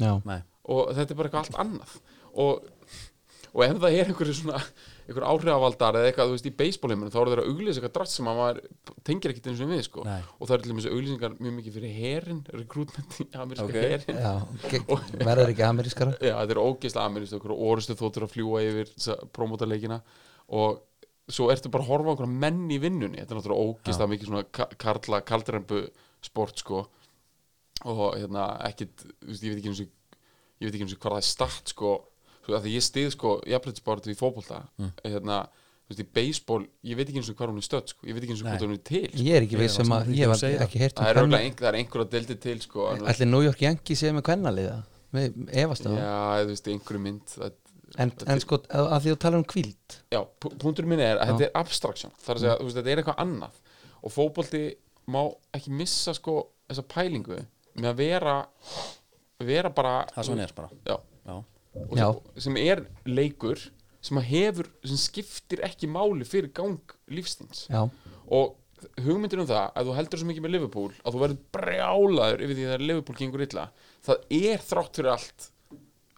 Já, nei. Og þetta er bara eitthvað allt annað. Og, og ef það er einhverju svona einhver áhrifavaldar eða eitthvað, þú veist, í baseballheimunum þá eru þeir að auglýsa eitthvað drast sem að maður tengir ekkit eins og við, sko. Nei. og það er til dæmis auglýsingar mjög mikið fyrir herin, recruitment í ameríska Ok. herin. Já ge- verður ekki amerískara? Já, þetta er ógeðslega amerískt okkur orustu þóttur að fljúa yfir þessa promótaleikina. Og svo ertu bara að horfa á okkur menn í vinnunni. Þetta er náttúrulega ógeðslega mikið svona ka- karla, kaldrembu sport sko og hérna ekkit, þú veist, ég veit ekki eins og ég veit ekki eins og hvað það er start sko, svo að því ég stið sko jafnleitisbáratu í fótbolta. Hérna, þú veist, í baseball, ég veit ekki eins og hvað hún er stödd sko. ég veit ekki eins og hvað hún er til sko. Ég er ekki Ég viss var um samt að því ég var ekki heyrt um er örugglega ein- það er einhverja deildi til sko, Ætli New York Yankees séu með kvennaliða Við efast um það? Já, þú veist, einhverju mynd það, En, en sko, að að því þú talar um kvíld já, pu- punkturinn minn er að þetta er abstraction. Það er að segja, þú veist, þetta er eitthvað annað. Og fótbolti má ekki missa sko þessa pælingu með að vera vera bara það er svo hann er bara. Já, já, og sem, sem er leikur sem að hefur, sem skiptir ekki máli fyrir gang lífstíns Já, og hugmyndir um það að þú heldur svo mikið með Liverpool að þú verður brjálaður yfir því að Liverpool gengur illa það er þrátt fyrir allt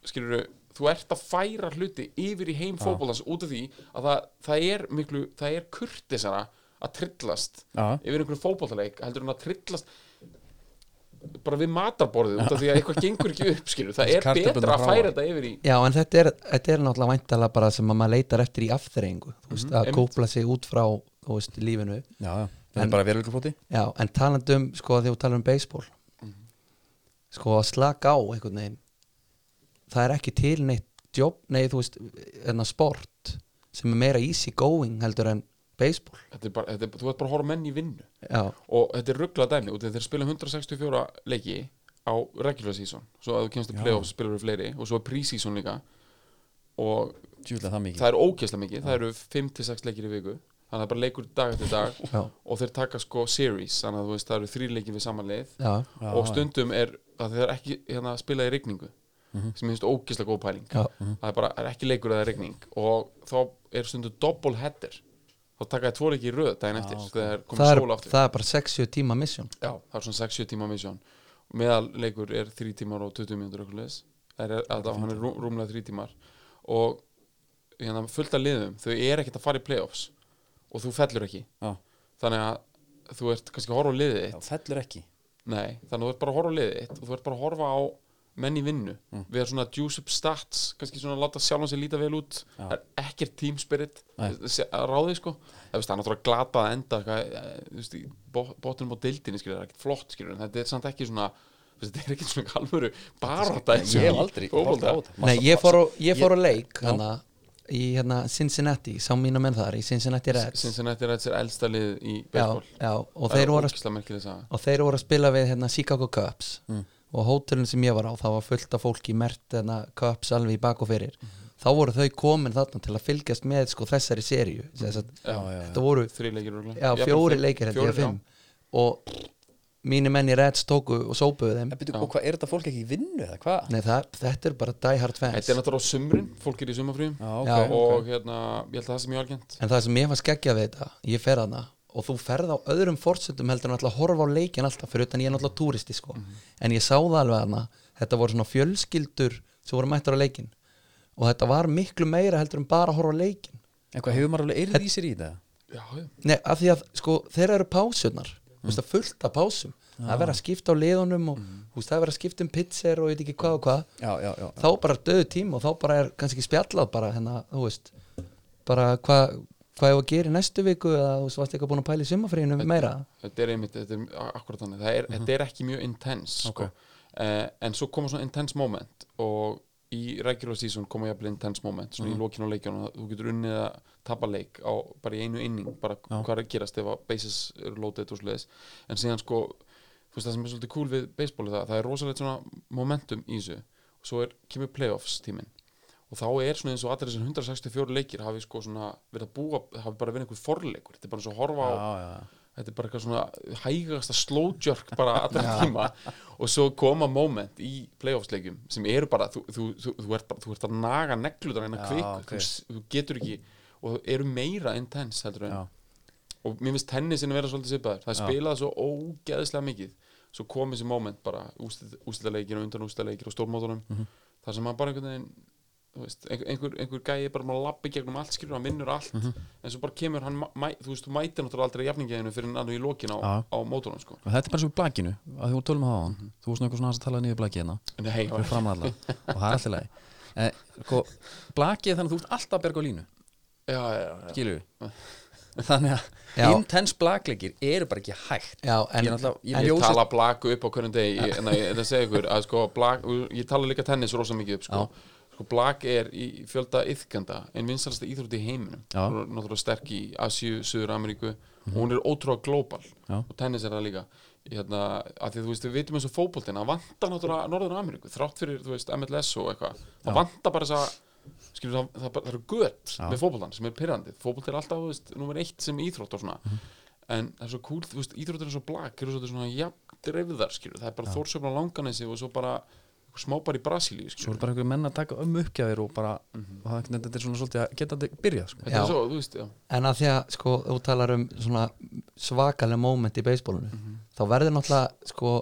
skilur þú ert að færa hluti yfir í heim fótboltans út af því að það, það er miklu, það er kurtisara að trillast Já. yfir einhverjum fótboltaleik heldur en að trillast bara við matarborðið út af því að eitthvað gengur ekki upp skilur. Það er betra að færa þetta yfir í Já, en þetta er, þetta er náttúrulega væntalega bara sem að maður leitar eftir í afþreyingu þú veist, að kópla sig út frá þú veist, lífinu. Já, já. það En- er bara veruleikaflóti Já, en talandi um, sko, þegar þú talar um baseball sko, að slaka á einhvern veginn það er ekki til neitt jobb, nei, þú veist enna sport sem er meira easy going heldur en baseball. Þetta er bara, þetta er, þú ert bara að horfa menn í vinnu. Já, og þetta er ruggla dæmi út af því þeir spila 164 leiki á regular season. Svo að þú kemst til playoffs spilur við fleiri og svo er pre-season líka. Og djúlega það mikið. það er ógeðslega mikið, það eru 5-6 leikir í viku. Þannig að það er bara leikur dag eftir dag. Já, og þeir taka sko series. Þannig að þú veist það eru þrý leikir við saman leið já, Já, og já. stundum er að þeir ekki hérna, spila í rigningu sem finnst ógeðslega góð pæling. Já, það er bara er ekki leikur eða rigning. Og þá er stundum double header þá taka þið tvo leiki í röð daginn eftir ok. þegar það, komið er, sól aftur. það er bara 60 tíma mission. Já, það er svona 6-7 tíma misjón meðal leikur er 3 tímar og 20 mínútur það er, að, hann er rú, rúmlega 3 tímar. Og hérna, fullt af liðum þau er ekkert að fara í playoffs. Og þú fellur ekki. Já, þannig að þú ert kannski að horfa á liðið já, þitt fellur ekki. Nei, þannig að þú ert bara að horfa á liðið þitt og þú ert bara að horfa á menn í vinnu. Mm. við erum svona juice up stats kannski svona láta sjálfan sig líta vel út. Já. það er ekkert team spirit þessi- að ráði sko. Það er náttúrulega glata að enda hvað, eh, þú veist, í bo- botnum á deildinni skilur, það er ekkert flott skilur, en þetta er samt ekki svona þetta er ekkert svona alvöru barátta ég hef aldrei. Nei, ég fór á, ég fór á leik hana, í hérna, Cincinnati, sá mína menn þar í Cincinnati Reds. Cincinnati Reds er elsta lið í baseball. já, og, að, og þeir voru að spila við hérna, Chicago Cubs. Mm. Og hótelin sem ég var á, það var fullt af fólki mert hérna, Cubs alveg í bak og fyrir Mhm. þá voru þau komin þarna til að fylgjast með sko, þessari seríu já, já, já. þetta voru leikir já, fjóri leikir fjórir, að fimm og mínir menn í Reds tóku og sópuðu þeim En byrju, og hvað, er þetta fólk ekki í vinnu eða hvað? Nei, það, þetta er bara die hard já. fans þetta er náttúrulega á sumrin, fólk er í sumafrýjum Já, ok, Já, ok. og hérna, ég held að það sem ég algjönd En það sem ég var skeggjað við þetta, ég fer hana og þú ferð á öðrum forsöndum heldur en alltaf að horfa á leikin alltaf fyrir utan ég er náttúrulega túristi sko. En ég sá það alveg hana þetta voru svona fjölskyldur sem voru mættur á leikin og þetta var miklu meira heldur en bara að horfa á leikin En hvað, hefur maður alveg eyrð í sér í þetta? já, já. Nei, af því að sko þeir eru pásunar þú veist að fullt af pásum. Það er verið að skipta á liðunum og þú veist það er verið að skipta um pizzer og ég veit ekki hvað og hvað. Já, já, já, þá bara döðu tíma og þá bara er kannski spjallað bara hérna, þú veist bara hvað hvað ég að gera í næstu viku eða þú varst eitthvað búin að pæla í sumafríinu meira? þetta er einmitt, þetta er akkurat þannig. Það er, þetta er ekki mjög intense sko. uh, en svo koma svona intense moment og í regular season koma jafnvel intense moment svona í lokinu á leikjunum. Þú getur unnið að tapa leik á bara í einu inning bara hvað er að gerast ef að bases eru loaded og sliðis en síðan sko þú veist það sem er svolítið cool við baseball er það, það er rosalegt svona momentum í þessu. Og svo er, kemur playoffs tíminn og þá er svona eins og allir þessar 164 leikir hafi sko svona verið að búa hafi bara verið einhver forleikur þetta er bara og að horfa á já, já. þetta er bara eitthvað svona hægasta slow jerk bara allra tíma og svo koma moment í playoffsleikjum sem eru bara, þú, þú, þú, þú, ert, þú ert að naga neglutar en að kvik ok. þú, þú getur ekki og eru meira intense heldur en og mér finnst tennisin að vera svolítið svipaður það er Já. spilað svo ógeðslega mikið svo kom þessi moment bara ústæðleikir og undan ústæðleikir og stórmótunum Mhm. þar sem maður bara einhvern veginn þú veist, einhver, einhver, einhver gæi bara maður lappi gegnum allt skilur, hann vinnur allt Mhm. en svo bara kemur hann, mæ, þú veist, þú mætir náttúrulega aldrei jafningiðinu fyrir hann í lokin á, Já. á mótunum sko. Og þetta er bara svo í blakinu að þú tölum að hafa hann Þú varst nú eitthvað svona aðeins að tala niður blakið hérna og það er alltaf leið eh, sko, blakið er þannig að þú ert alltaf að berga á línu já, já, já. skilur við þannig að Já. intense blakleikir eru bara ekki hægt Já, en, ég er náttúrulega ég en- Ég tala blaku upp á hverjum degi ég, en ég, það segja ykkur að sko blak, ég tala líka tennis rosa mikið upp sko. Sko blag er í fjölda yðkenda en vinsalasta íþrótti í heiminum. Hún er náttúrulega sterk í Asíu, Suður Ameríku og hún er ótrúlega global Já. og tennis er það líka. Hérna, að því þú veist, við vitum eins og fótboltin að vanta náttúrulega Norður Ameríku þrátt fyrir, þú veist, MLS og eitthvað. Það vanta bara þess að það, það, það eru gött með fótboltan sem er pyrrandi fótbolt er alltaf, þú veist, nummer eitt sem íþrótt og svona. Mhm. en það er svo cool, þú veist, íþróttir er svo blag eru svo svona jafn dreifðar, skilur. Það er bara þórsöfna langanesi og svo bara smá bara í Brasilíu, svo er bara einhver menn að taka um uppgjafir og bara og það, þetta er svona svolítið að geta þetta byrjað sko. þetta Já. er svo, þú veist, já. En að því að sko, þú talar um svona svakalega moment í beisbólunu þá verður náttúrulega sko,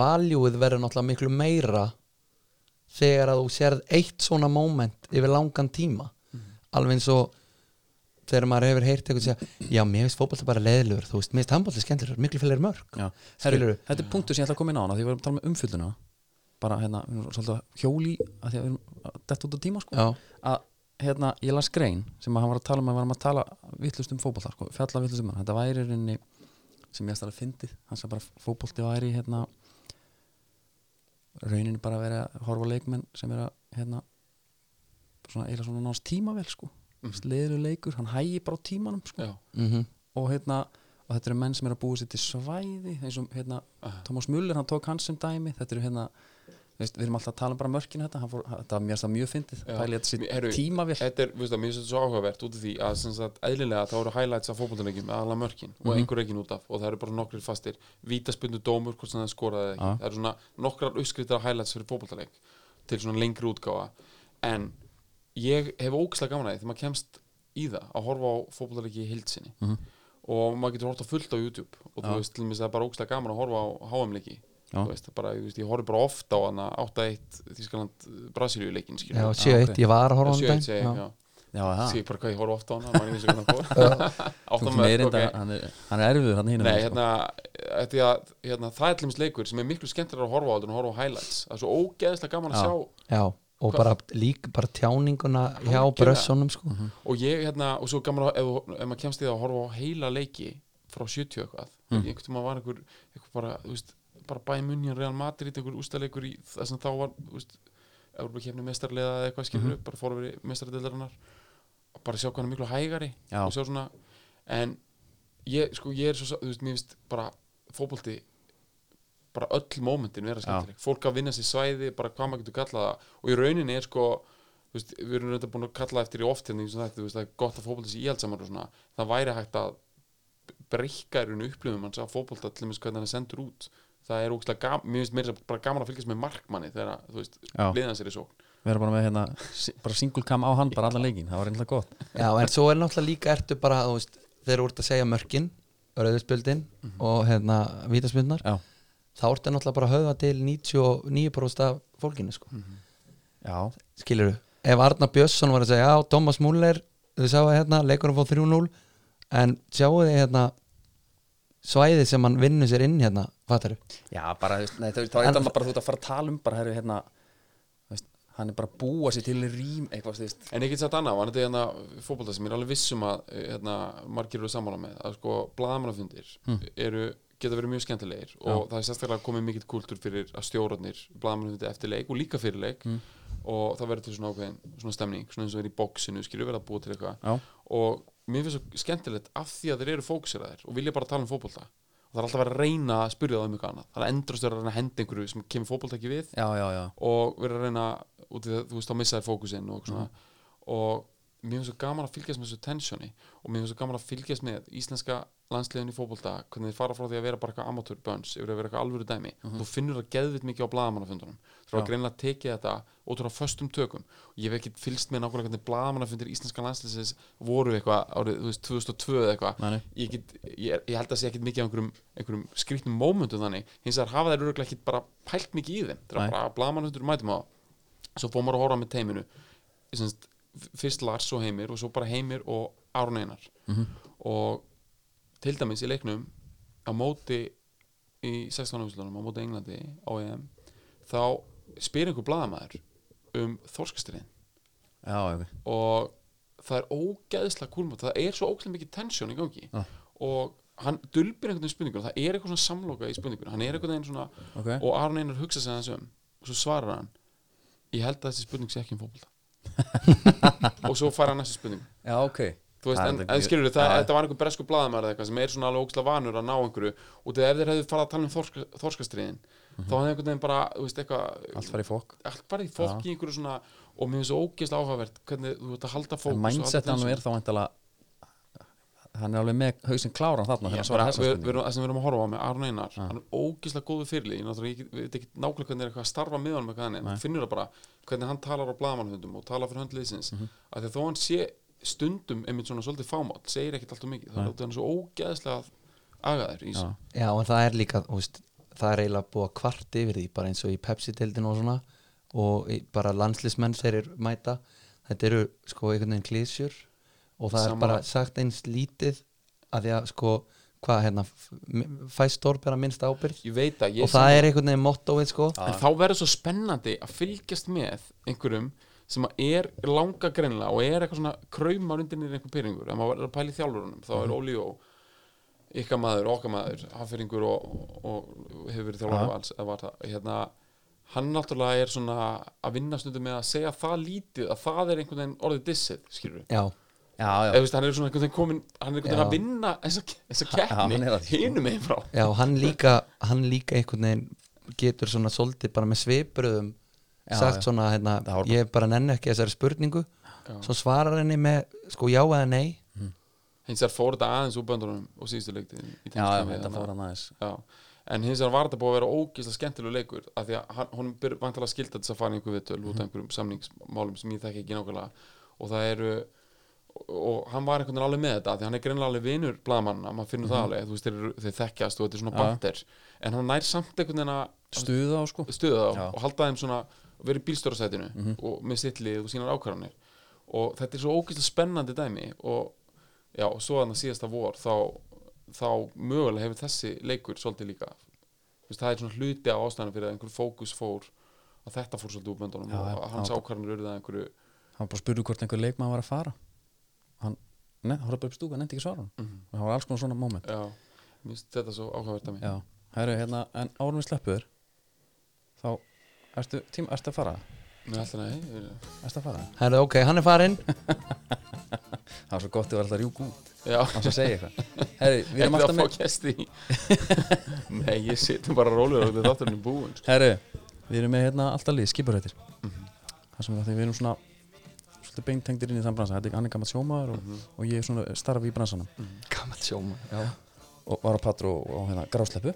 valjúið verður náttúrulega miklu meira þegar að þú sérð eitt svona moment yfir langan tíma. Alveg eins og þegar maður hefur heyrt eitthvað segja já, mér finnst fótbolta bara leðilegur þú veist, mér finnst handbolti skemmtilegur, miklu fylgir mörg þetta er punktur sem ég ætla að koma inn á hana því við erum að tala með umfylluna bara hérna, við erum svolítið að hjóli að því að við erum að detta út á tíma sko. að hérna, ég las grein sem að hann var að tala um að varum að tala vittlust um fótbolta, sko, fjalla vittlust um hann. Þetta væri rauninni sem ég ætla að fyndið hann sagði bara fótbolti væri hérna rauninni bara að vera að horfa á leikmenn sem er að hérna svona, eila svona náðast tímavel sko. Mm. leður leikur, hann hægi bara á tímanum sko. Já, mhm. Og hérna og þetta eru menn sem eru að búa sér til svæði eins og hérna Aha. Thomas Muller, hann tók hans sem dæmi þetta eru hérna veist, við erum alltaf að tala um bara mörkinu þetta, hann fór, þetta var það mjög fyndið Já. pæli þetta sér tímavél þetta er, þetta svo áhugavert út af því að sagt, eðlilega þá eru highlights af fótboltanleikjum með alla mörkin og Mhm. einhver reikin út af og það eru bara nokkrir fastir vítaspundu dómur, hvort sem það er skorað eða ekki Já. það eru svona nokkrar uppskriftar highlights fyrir fótboltanleik til svona lengri útgáfa en ég hef ógislega gaman að því þegar maður kemst í það að horfa á fótboltanleiki í hildsinni Mhm. Og maður getur horft á fullt á YouTube og þú veist, til mér það er bara ógislega gaman að horfa á HM-leiki. Þú veist, bara, ég, ég horfi bara ofta á hana 8-1 Þískaland Brasilíu leikin já, Já, 7-1, ok. ég var að horfa á 7-1 hann segi, daginn. já. já, það, sé bara hvað ég horf ofta á hana ekki eins og hvernig hann ok. enda hann, er, hann er erfiður hann hinum Nei, hérna, þetta er að, hérna, það er tlimis leikur sem er miklu skemmtilega að horfa á heldur en að horfa á highlights það er svo ógeðslega gaman að Já. sjá já, og bara líka bara tjáninguna hjá brössunum sko. og ég, hérna, og svo gaman að ef, ef maður kemst í það að horfa á heila leiki frá 70 eitthvað mm. einhvern tíma var einhver, einhver bara, þú veist, bara bæði munjan Real Madrid, einhver ústaleikur í það sem þá var, þú veist Európa kemni mestarlega eða eitthvað skilur bara fór að vera mestardeildarinnar og bara sjá hvað hann er miklu hægari Já. og sjá svona en ég, sko, ég er svo, þú veist, mér finnst bara fótbolti bara öll mómentin vera skemmtileg. Fólk að vinna sér svæði, bara hvað maður getur kallað og í rauninni er sko veist, við erum reynda búin að kalla eftir í oft hérna, og það er gott að fótbolti sér íhaldsamar og svona, það væri hægt að breyka í rauninu upplifum hans að fótbolta til þess hvernig hann er sendur út. Það er ógstlega gaman, mér finnst meira bara gaman að fylgjast með markmanni þegar, þú veist, Já. liðan sér í sókn. Við erum bara með hérna bara single cam á hann bara allan leikin það var einhverja gott. Já, en svo er náttúrulega líka ertu bara, þú veist, þegar þú ert að segja mörkin, rauðspjöldin og hérna vítaspjöldnar, þá ertu náttúrulega bara að höfða til 99% af fólkinu, sko. já, Skilur Ef Arnar Björnsson var að segja, já, Thomas Muller, þau sáu hérna, leikurinn fóð 3-0, en sjáu þið hérna svæðið sem hann vinnur sér inn hérna, fattar já bara, þú nei, það var En- eitthvað bara þú ert að fara að tala um bara, herri, hérna þú hann er bara að búa sér til rým eitthvað, þú veist. En ég get sagt annað, var þetta hérna fótbolta sem ég er alveg vissum að hérna, margir eru sammála með að sko blaðamannafundir eru geta verið mjög skemmtilegir og það er sérstaklega komið mikill kultúr fyrir að stjórnarnir blaðamannafundi eftir leik og líka fyrir leik og það verður til svona ákveðin svona stemning, svona eins og er í bóksinu skilur verið að búa til eitthvað. Já. og mér finnst svo skemmtilegt af því að þeir eru fókuseraðir og vilja bara tala um fótbolta. Og það er alltaf að vera að reyna að spyrja það um eitthvað annað. Það er endrast að reyna að henda einhverju sem kemur fótbolta ekki við. Já, já, já, og verið að reyna út í það, þú veist, þá missa þér fókusinn og svona. Og mér finnst svo gaman að fylgjast með þessu tensioni og mér finnst svo gaman að fylgjast með íslenska landsliðin í fótbolta hvernig þið fara frá því að vera bara eitthvað amateur bunch yfir að vera eitthvað alvöru dæmi. Þú finnur það geðvitt mikið á blaðamannafundunum. Þú er að greinlega tekið þetta ótrúlega föstum tökum. Og ég hef ekki fylgst með nákvæmlega hvernig blaðamannafundir íslenska landsliðsins voru eitthvað árið þú veist, 2002 eða eitthvað. Ég, ég, ég held að sé ekkit mikið af einhverjum, einhverjum skrýtnum mómentum þannig. Hins vegar hafa þær öruglega ekkit bara pælt mikið í þeim fyrst Lars og Heimir og svo bara Heimir og Aron Einar Mhm. og til dæmis í leiknum á móti í 16. áfíslunum á móti Englandi á EM þá spyr einhver blaðamaður um þorskastriðin og það er ógeðslega kúlmót það er svo ógeðslega mikið tensjón í gangi Já. og hann dulbir einhvern veginn spurningur það er eitthvað svona samloka í spurningur hann er einhvern veginn svona Ok. og Aron Einar hugsa sig aðeins um og svo svarar hann ég held að þessi spurning sé ekki um fótbolta og svo fara næstu spurning Já, ok Þú veist, Það en, en skilur það, Já. þetta var einhver bresku blaðamæður eða eitthvað sem er svona alveg ógslag vanur að ná einhverju og þegar þeir hefðu farið að tala um þorska, þorskastriðin þá hefði einhvern veginn bara, þú veist, eitthvað. Allt farið fokk allt í fólk í einhverju svona og mér finnst svo ógeðslega áhugavert hvernig þú ert að halda fókus En og halda mindset hann attention. er þá vantala Hann er alveg með hausinn kláran þarna Já, bara, við, við, erum- við erum að horfa á með Aron Einar hann er ógeðslega góðu fyrirlið ég veit ekki nákvæmlega hvernig er eitthvað að starfa með hann, en þú finnur það bara hvernig hann talar á blaðamannhundum og talar fyrir höndliðsins mm. -hmm. að því að þó hann sé stundum einmitt svona svolítið fámátt, segir ekkert alltaf mikið það er út af hann svo ógeðslega agaðir í þessu. Já, en það er líka, veist, það er eiginlega búið að kvart yfir því, bara eins og í Pepsi-deildinu og svona og í, bara landslismenn þeir eru mæta, þetta eru sko einhvern veginn klísjur og það Sammála. er bara sagt eins lítið að því að sko, hvað hérna fæst stórbera minnst ábyrgð? Ég veit að ég og það er einhvern veginn mottóið sko. En þá verður svo spennandi að fylgjast með einhverjum sem að er langa greinlega og er eitthvað svona kraumar undir niður einhver pyringur ef maður verður að pæla í þjálfurunum þá er Óli og ykkar maður, okkar maður hafðfyrringur og, og, og hefur verið þjálfur Já. alls eða var það, hérna hann náttúrulega er svona að vinna stundum með að segja það lítið að það er einhvern veginn orðið dissið, skilur við eða þú veist, hann er svona einhvern veginn komin hann er einhvern veginn að vinna þessa, keppni er hinum megin frá. Já, hann líka hann líka einhvern veginn getur svona svolítið bara með svipbröðum Já, sagt já. svona, hérna, ég bara nenni ekki þessari spurningu. Já. svo svarar henni með sko já eða nei. Hins vegar fór þetta aðeins úr böndunum og síðustu leikti í Já, við þetta hana. fór hann aðeins. Já, en hins vegar var þetta búið að vera ógeðslega skemmtilegu leikur af því að hann, vantilega skilda þess að fara í einhver viðtöl út af einhverjum samningsmálum sem ég þekki ekki nákvæmlega. Og það eru og hann var einhvern veginn alveg með þetta því að hann er greinlega alveg vinur blaðamanna, maður finnur það alveg þú veist, þeir, þeir þekkjast og þetta er svona Já. bandir. En hann nær samt einhvern veginn að Stuða á sko. Stuða þá Já. og halda þeim svona verið bílstjórasætinu og með sitt lið og sínar ákvarðanir. Og þetta er svo ógeðslega spennandi dæmi og já, og svo þannig síðasta vor þá, þá mögulega hefur þessi leikur svolítið líka veist, það er svona hluti á ástæðan fyrir að einhver fókus fór að þetta fór svolítið úr böndunum Já, og að hans ákvarðanir það einhverju Hann bara spurði hvort einhver leikmaður var að fara Hann, var bara upp í stúku, hann nefndi ekki svara hann Það var alls konar svona mér finnst þetta svo áhugavert að mig Já, herru, hérna, en árum við sleppuður Þá, ertu, tím, ertu að fara? Nei, alltaf nei, Ertu að fara? Herðu, ok, hann er farinn. Það var svo gott að vera alltaf rjúk út. Já, Hann svo segja eitthvað. Herru, við erum ekki alltaf að fá með gesti í Nei, ég situm bara rólega og þetta þátturinn er búinn sko. Herru, við erum með hérna alltaf lið, skiparhættir Það sem við, því við erum svona Svolítið beintengdir inn í þann bransa Þetta er hann er gammal sjómaður og, og ég er starfi í bransanum Gammal sjóma Já, Og var á patru og, og hérna grásleppu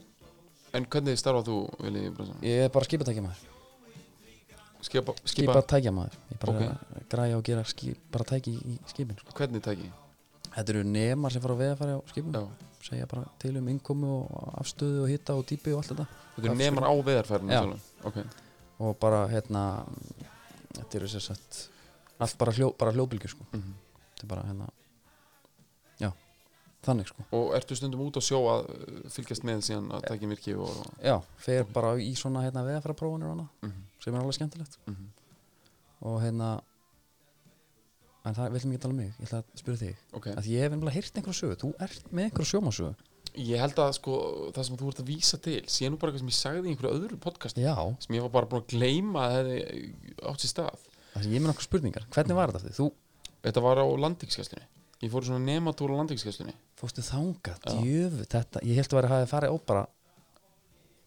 En hvernig starfað þú, Vili Brunson? Ég er bara skipatækjamaður Skipa, skipa, Skipatækjamaður Ég bara Ok. græja og gera skip, bara tæki í, í skipin sko. hvernig tæki? Þetta eru nemar sem fara á veðafæri á skipum Já, segja bara til um innkomu og afstöðu og hitta og típi og allt þetta þetta er nemar á veðarfærinu Já. sjálfum. Ok, og bara hérna þetta eru sér sett allt bara, hljó, bara hljóbylgjur sko. Mhm. þetta er bara hérna já, þannig sko. Og ertu stundum út á sjó að uh, fylgjast með síðan að tæki virki og já, fer bara í svona hérna veðafæra prófanir og annað Mhm. sem er alveg skemmtilegt. Mhm. og hérna en það viljum ekki tala um mig, ég ætla að spyrja þig. Ok, að ég hef einhverja heyrt einhverju sögu, þú ert með einhverju sjómasögu. Ég held að sko það sem þú ert að vísa til sé nú bara eitthvað sem ég sagði í einhverju öðru podcast já, sem ég var bara búin að gleyma að hefði átt sér stað það sem ég með nokkuð spurningar. Hvernig var þetta þú Þetta var á landingskesslunni Ég fór í svona nematúr á landingskesslunni fórstu þangað, Já. djöfu þetta, ég held að vera að hafa farið á bara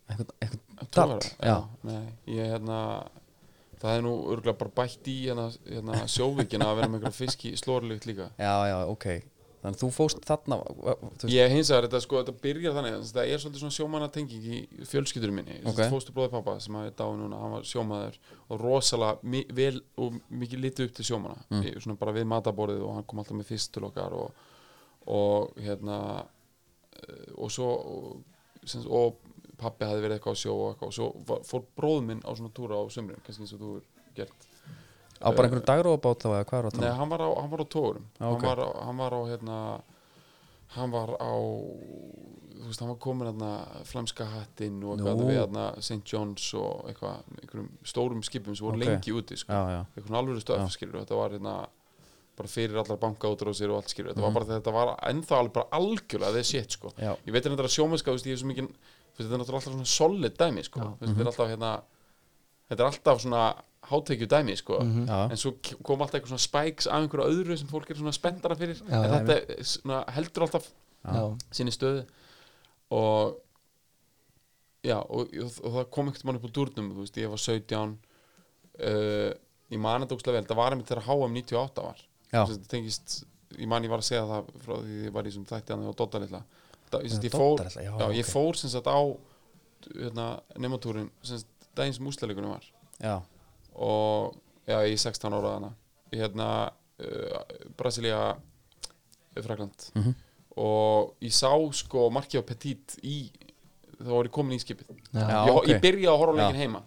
einhvern Togara? dall. já, Nei, ég hérna Það er nú örgulega bara bætt í hérna, hérna sjóvíkina að vera með einhverja fiski slórlikt líka. Já, já, ok þannig að þú fóst þarna þú Ég hins vegar, þetta, sko, þetta byrjar þannig Það er svolítið svona sjómannatenging í fjölskyldur minni Ok. okay. Fóstu bróði pappa sem að er dáið núna Hann var sjómaður og rosalega vel og mikið litið upp til sjómanna Mm. Svona bara við mataborðið og hann kom alltaf með fyrst til okkar og, og hérna eh, og svo og, og pappi hafði verið eitthvað á sjó og eitthvað og svo fór bróð minn á svona túra á sömurinn kannski eins og þú er gert á bara einhverjum dagrófabát þá eða hvað er að Nei, um? hann var á, hann var á tórum Já, ok. hann, var á, hann var á hérna hann var á þú veist, hann var komin hérna flamska hattinn og eitthvað Nú. við hérna St. John's og eitthvað, einhverjum stórum skipum sem voru Ok. lengi úti sko. já, já, eitthvað alveg stöf, skilur þetta var hérna bara fyrir allar bankaútrósir og allt skilur þetta Mhm. var bara þetta var ennþá alveg bara algjörlega það er shit sko já, ég veit að þetta er sjómennska, þú veist, ég er svo mikið þetta er náttúrulega alltaf svona solid dæmi sko, þetta er alltaf hérna þetta er alltaf svona hátekju dæmi sko. Mhm. Já. en svo kom alltaf eitthvað svona spikes af einhverju öðru sem fólk er svona spenntara fyrir. Já, en þetta svona, heldur alltaf já, sinni stöðu. Og já, og, og, og það kom ekkert mann upp á dúrnum, þú veist, ég var 17 uh, ég man þetta ógstlega vel. Það var einmitt þegar HM 98 var. Að þetta tengist, ég man ég var að segja það frá því ég var í þessum þætti litla. Það, fór, Dodda litla, ég fór sem sagt á hérna, nematúrin sem sagt daginn sem úsleikunum var. Já, og já, er 16 ára þarna. Í hérna uh, Brasilia Frakland Mhm. og ég sá sko Marki og Petit í þá var ég komin í skipið. Já, ég, ok. ég byrjaði að horfa leikin heima.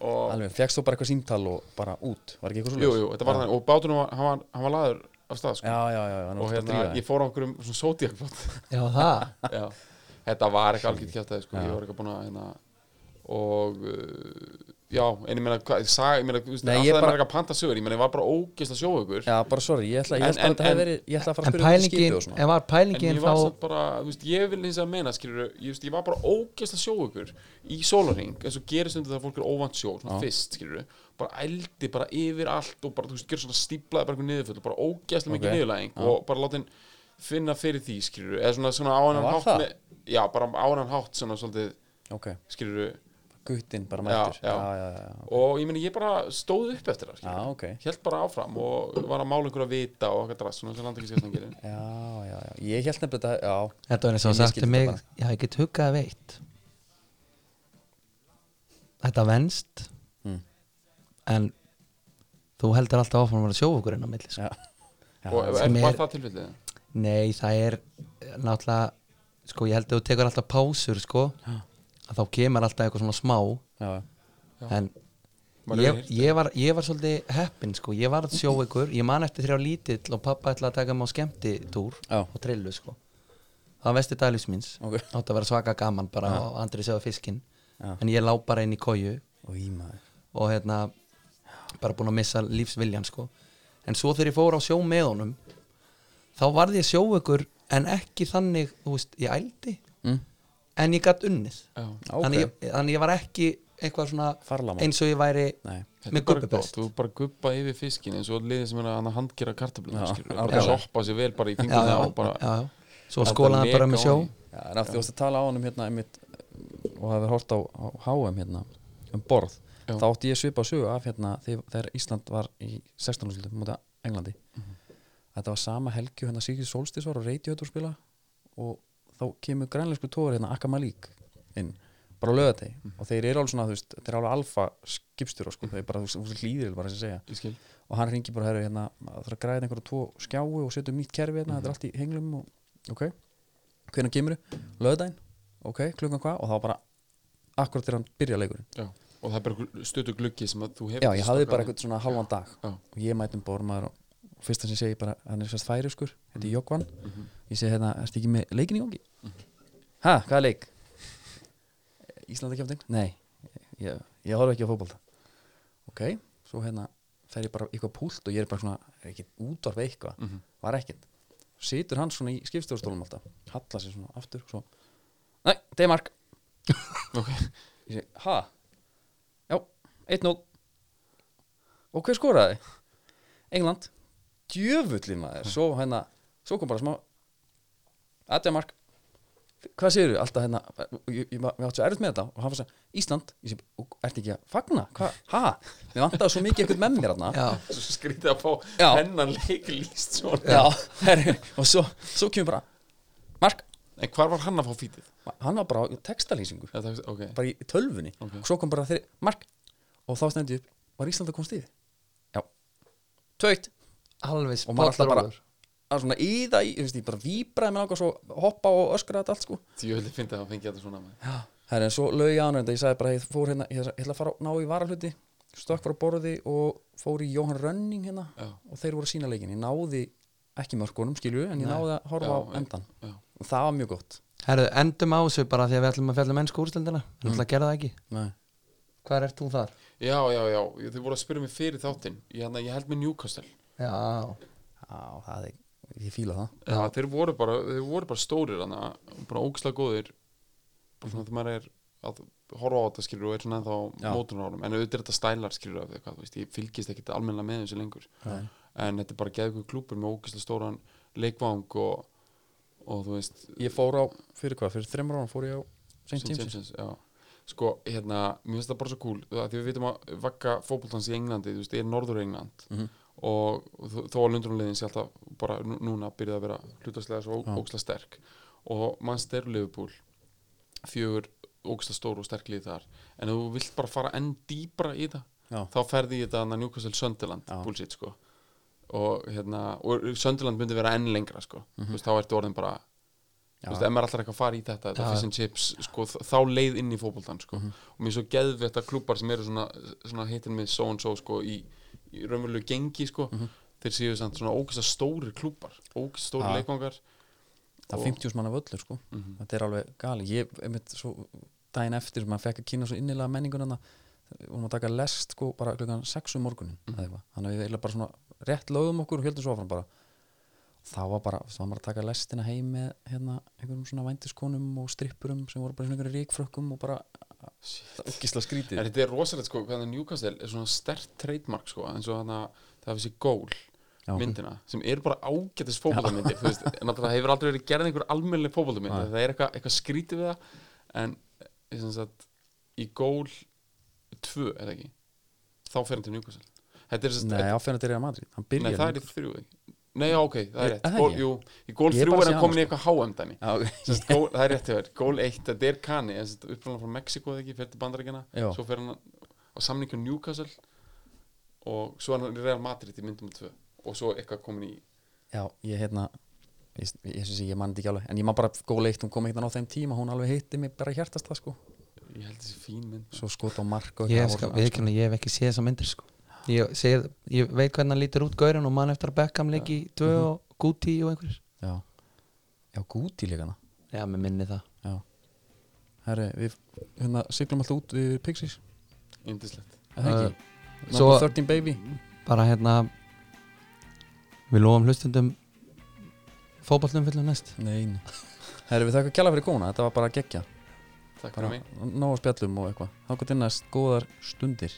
Og alveg, fegst þú bara eitthvað símtal og bara út, var ekki eitthvað jú, svo jú, þetta var þannig. Og bátunum var, hann var, hann var laður af stað sko. Já, já, já, já, nú og hérna, ég fór á okkur um svona sótíakflót já, það? Já, þetta var eitthvað algjört kjátaði sko, Já. ég var eitthvað búin að hérna, og uh, já, en ég meina, það bara- er eitthvað panta sögur, ég meina, ég var bara ógeðst að sjóða ykkur. Já, bara sorry, ég ætla, ég En- ætla bara en- að en- verið Ég ætla að fara að en spyrja um pælingin, og svona. en var en pælingin ég var þá samt bara, þú veist, ég vil eins að meina, skilur, ég, var bara ógeðst að sjóða ykkur í sólarring, eins og gerist undir það fólk er óvant sjó, svona Já. fyrst, skilur bara ældi bara yfir allt og bara, þú veist, gjör svona stíplaði bara eitthvað niðurfull og bara ógeðslega mikið Já. og bara láta henn finna fyrir því, skilur, já, bara mættur. já. já, já, já, og ég meni, ég bara stóð upp eftir það, já, skilur ok. Held bara áfram og var að mála einhverja vita og eitthvað drast, svona sem landa ekki skestan gerir Já, já, já, ég held nefnilega þetta, þetta var eins og sagt til mig ég get huggað veitt. Þetta venst Mm. en þú heldur alltaf áfram að vera sjófukurinn á milli sko. Og er, er- það tilfellið? nei, það er náttúrulega sko, ég held að þú tekur alltaf pásur sko, Já. Að þá kemur alltaf eitthvað svona smá já, Já. en ég, ég, var, ég var svolítið heppin sko. ég var að sjó ykkur, ég man eftir þrjá lítill og pappa ætlaði að taka mig á skemmtitúr Já. og trillu sko. það var vesti dælus míns ok átti að vera svaka gaman bara og andri séu fiskinn Já. en ég lá bara inn í kóju Og í maður og hérna bara búin að missa lífsviljan sko. en svo þegar ég fór á sjó með honum þá varði ég sjó ykkur en ekki þannig, þú veist, ég ældi. En ég gatt unnið Já. Ok, þannig, ég, þannig ég var ekki eitthvað svona Farlama. eins og ég væri nei með gott, þú bara guppa yfir fiskin eins og liðið sem er að handgera kartöflum Já, skilur, já. bara soppa sér vel bara í fingurna og bara já, já. svo skólaði hann bara með sjó en af því þú varst að tala á honum hérna einmitt, og hafi hort á, á HM hérna um borð, Já. þá átti ég svipa á sögu af hérna þegar, Ísland var í 16. úrslitum mútið Englandi Mhm. þetta var sama helgi hérna Sigrid Solstis var og Radiohead að spila og þá kemur grænlegsku tóður hérna Akka Malik inn, bara á lögategi Mhm. og þeir eru alveg svona, þú veist, þeir eru alveg alfa skipstjóra sko, þeir bara, þú veist, hlýðir bara að segja. Og hann ringi bara herri hérna það þarf að græða einhverja tvo skjái og setja um nýtt kerfi hérna, þetta er allt í henglum og, ok, hvernig kemur löðdæn, ok, klukkan hvað? Og þá bara akkurat þegar hann byrja leikurinn. Já. og það er bara stötu gluggi sem að þú hefur já, ég hafði bara eitthvað svona halvan dag. Já. og ég mæti um bormaður og fyrsta sem segi bara, hann er sérst færiskur þetta er Jókvann, Mhm. ég segi hérna ertu ekki með leikin í gangi? ha, hvað er leik? Íslandakjöfting? nei, ég, ég horf ekki á fótbolta ok, svo hérna fer ég bara eitthvað púlt og ég er bara svona er ekki útvarf eitthvað, Mhm. var ekkert situr hann svona í skipstjórastólum alltaf hallar sér svona aftur svo, nei, Deimark Ok. ég segi, ha já, 1-0 og hver skoraði? England djöfulli maður, svo hérna svo kom bara smá að Deimark hvað segirðu, alltaf hérna ég, ég, ég átti svo erfitt með þetta og hann var að Ísland, ég "Og ertu ekki að fagna? Hvað, ha, mér vantaði svo mikið eitthvað með mér hérna svo skrítið að fá Já. hennan leik líst svona. Já, herri, og svo, svo kemur bara Mark, en hvar var hann að fá fítið? hann var bara á textalýsingu. Já, það, ok, bara í tölvunni. Ok. og svo kom bara þeirri, Mark. Og þá stendi upp, var Ísland að komast yfir? Já, tveitt alveg bara spottróður að svona í það, ég veist ég bara víbraði með náttúrulega svo hoppa og öskra þetta allt sko. Því ég fyndi að hann fengi þetta svona með já, herri, en svo lög ég ánur þetta, ég sagði bara ég fór hérna, ég ætla- að fara að ná í varahluti stökk frá borði og fór í Jóhann Rönning hérna Já. og þeir voru að sína leikin, ég náði ekki mörkunum skilju, en ég Nei. náði að horfa Já, á endan já. og það var mjög gott. Herðu, endum á þessu bara því að við ætlum að fjalla mennsku úrstendina að það ekki. Nei. Hvað ert þú þar? já, já, já, Ég- þau voru að spyrja mig fyrir þáttinn. Ég, hérna, ég held með Newcastle Já, já, það er, ég fíla það Já, þeir voru bara, þeir voru bara stórir hana, bara ógislega góðir bara svona þegar maður er að horfa á þetta skilur og er svona ennþá Já. mótunarárum en auðvitað er þetta stælar skilur af því hvað, þú veist, ég fylgist ekkit almennilega með þessu lengur Nei. en þetta er bara geðið klúpur með ógeðslega stóran leikvang og, og þú veist Ég fór á, fyrir hvað, fyrir þreymur ára fór ég á St. James's sko, hérna, mér finnst það bara svo cool því við vitum að vakka fótboltans í Englandi þú veist, er norður England Mhm. Og þó að lundrunlegin sé alltaf bara nú- núna byrjuð að vera hlutaslega svo Já. ógsla sterk. Og Manchester Liverpool fjögur ógsla stór og sterk lið þar. En þú vilt bara fara enn dýbra í það Já, þá ferði ég þetta Newcastle Sunderland bullshit sko. Og hérna, og Sunderland myndi vera enn lengra sko, þú veist, þá ertu orðin bara þú veist, ef maður alltaf eitthvað að fara í þetta, þetta fish and chips, sko, þá leið inn í fótboltan, sko, og mér er svo geðvett að klúpar sem eru svona, svona hittin með so and so, sko, í, í raunverulegu gengi, sko, þeir séu samt svona ógæsta stóri klúpar, ógæsta stóri Já. leikvangar það er 50 manna völlur sko Mhm. Þetta er alveg gali Ég, einmitt, svo daginn eftir, maður fekk að kynna svo innilega menningunna við vorum að taka lest sko bara klukkan 6 um morgunin mm. þannig að við eiginlega bara svona rétt lögum okkur og höldum svo áfram bara þá var bara, þá var maður að taka lestina heim með hérna, einhverjum svona vændiskonum og strippurum sem voru bara svona einhverjum ríkfrökkum og bara ógisla skrítið. En þetta er rosalegt, sko, hvað Newcastle er svona stert trademark, sko, eins og þannig að það er þessi gól, myndina sem eru bara ágætis fótboltamyndir þú veist, en náttúrulega hefur aldrei verið gerð einhver almennileg fótboltamynd, Nei. það er eitthvað, eitthvað skrítið við það. En sem sagt, í gól 2, er það ekki? Þá fer hann til Newcastle. Er Nei, sagt, áfæðan til Real Madrid. Hann nei, það er í þrjú ekki? Nei, ok, það er rétt. það gól, jú, í gól Ég er 3 bara að er hann komin í hana, eitthvað HM dæmi Já, ok. Sem sagt, gól, það er rétt gól 1 þetta er Kani, uppræðan frá Mexiko eða ekki fer til bandaríkjana, Já. svo fer hann á samningu Newcastle og svo er hann í Real Madrid í myndum 2 og svo eitthvað komin í Já, ég hérna ég, ég, ég, ég man þetta ekki alveg. En ég man bara góð leikt, hún kom eitthvað á þeim tíma hún alveg hitti mig bara hjartast það sko. Ég held þessi fín mynd. Svo skot á mark og ég, eitthvað, það svona ég hef ekki séð þessa myndir sko. Ég, séð, ég veit hvernig hann lítur út gaurin og mann eftir að Beckham leiki í tvö Mhm. og Guti og einhverjir. Já, já gút í líkana já, með minni það. Já. Herri, við hérna siglum alltaf út við Pixies. Er ekki? Uh, Number 13 baby. Bara hérna við lofum hlustundum fótballum fyrir næst. Nei nei. Herri, við þakka kjalla fyrir kona, þetta var bara geggja Takk fyrir mig. nóg að spjallum og eitthvað. Þá gott innast góðar stundir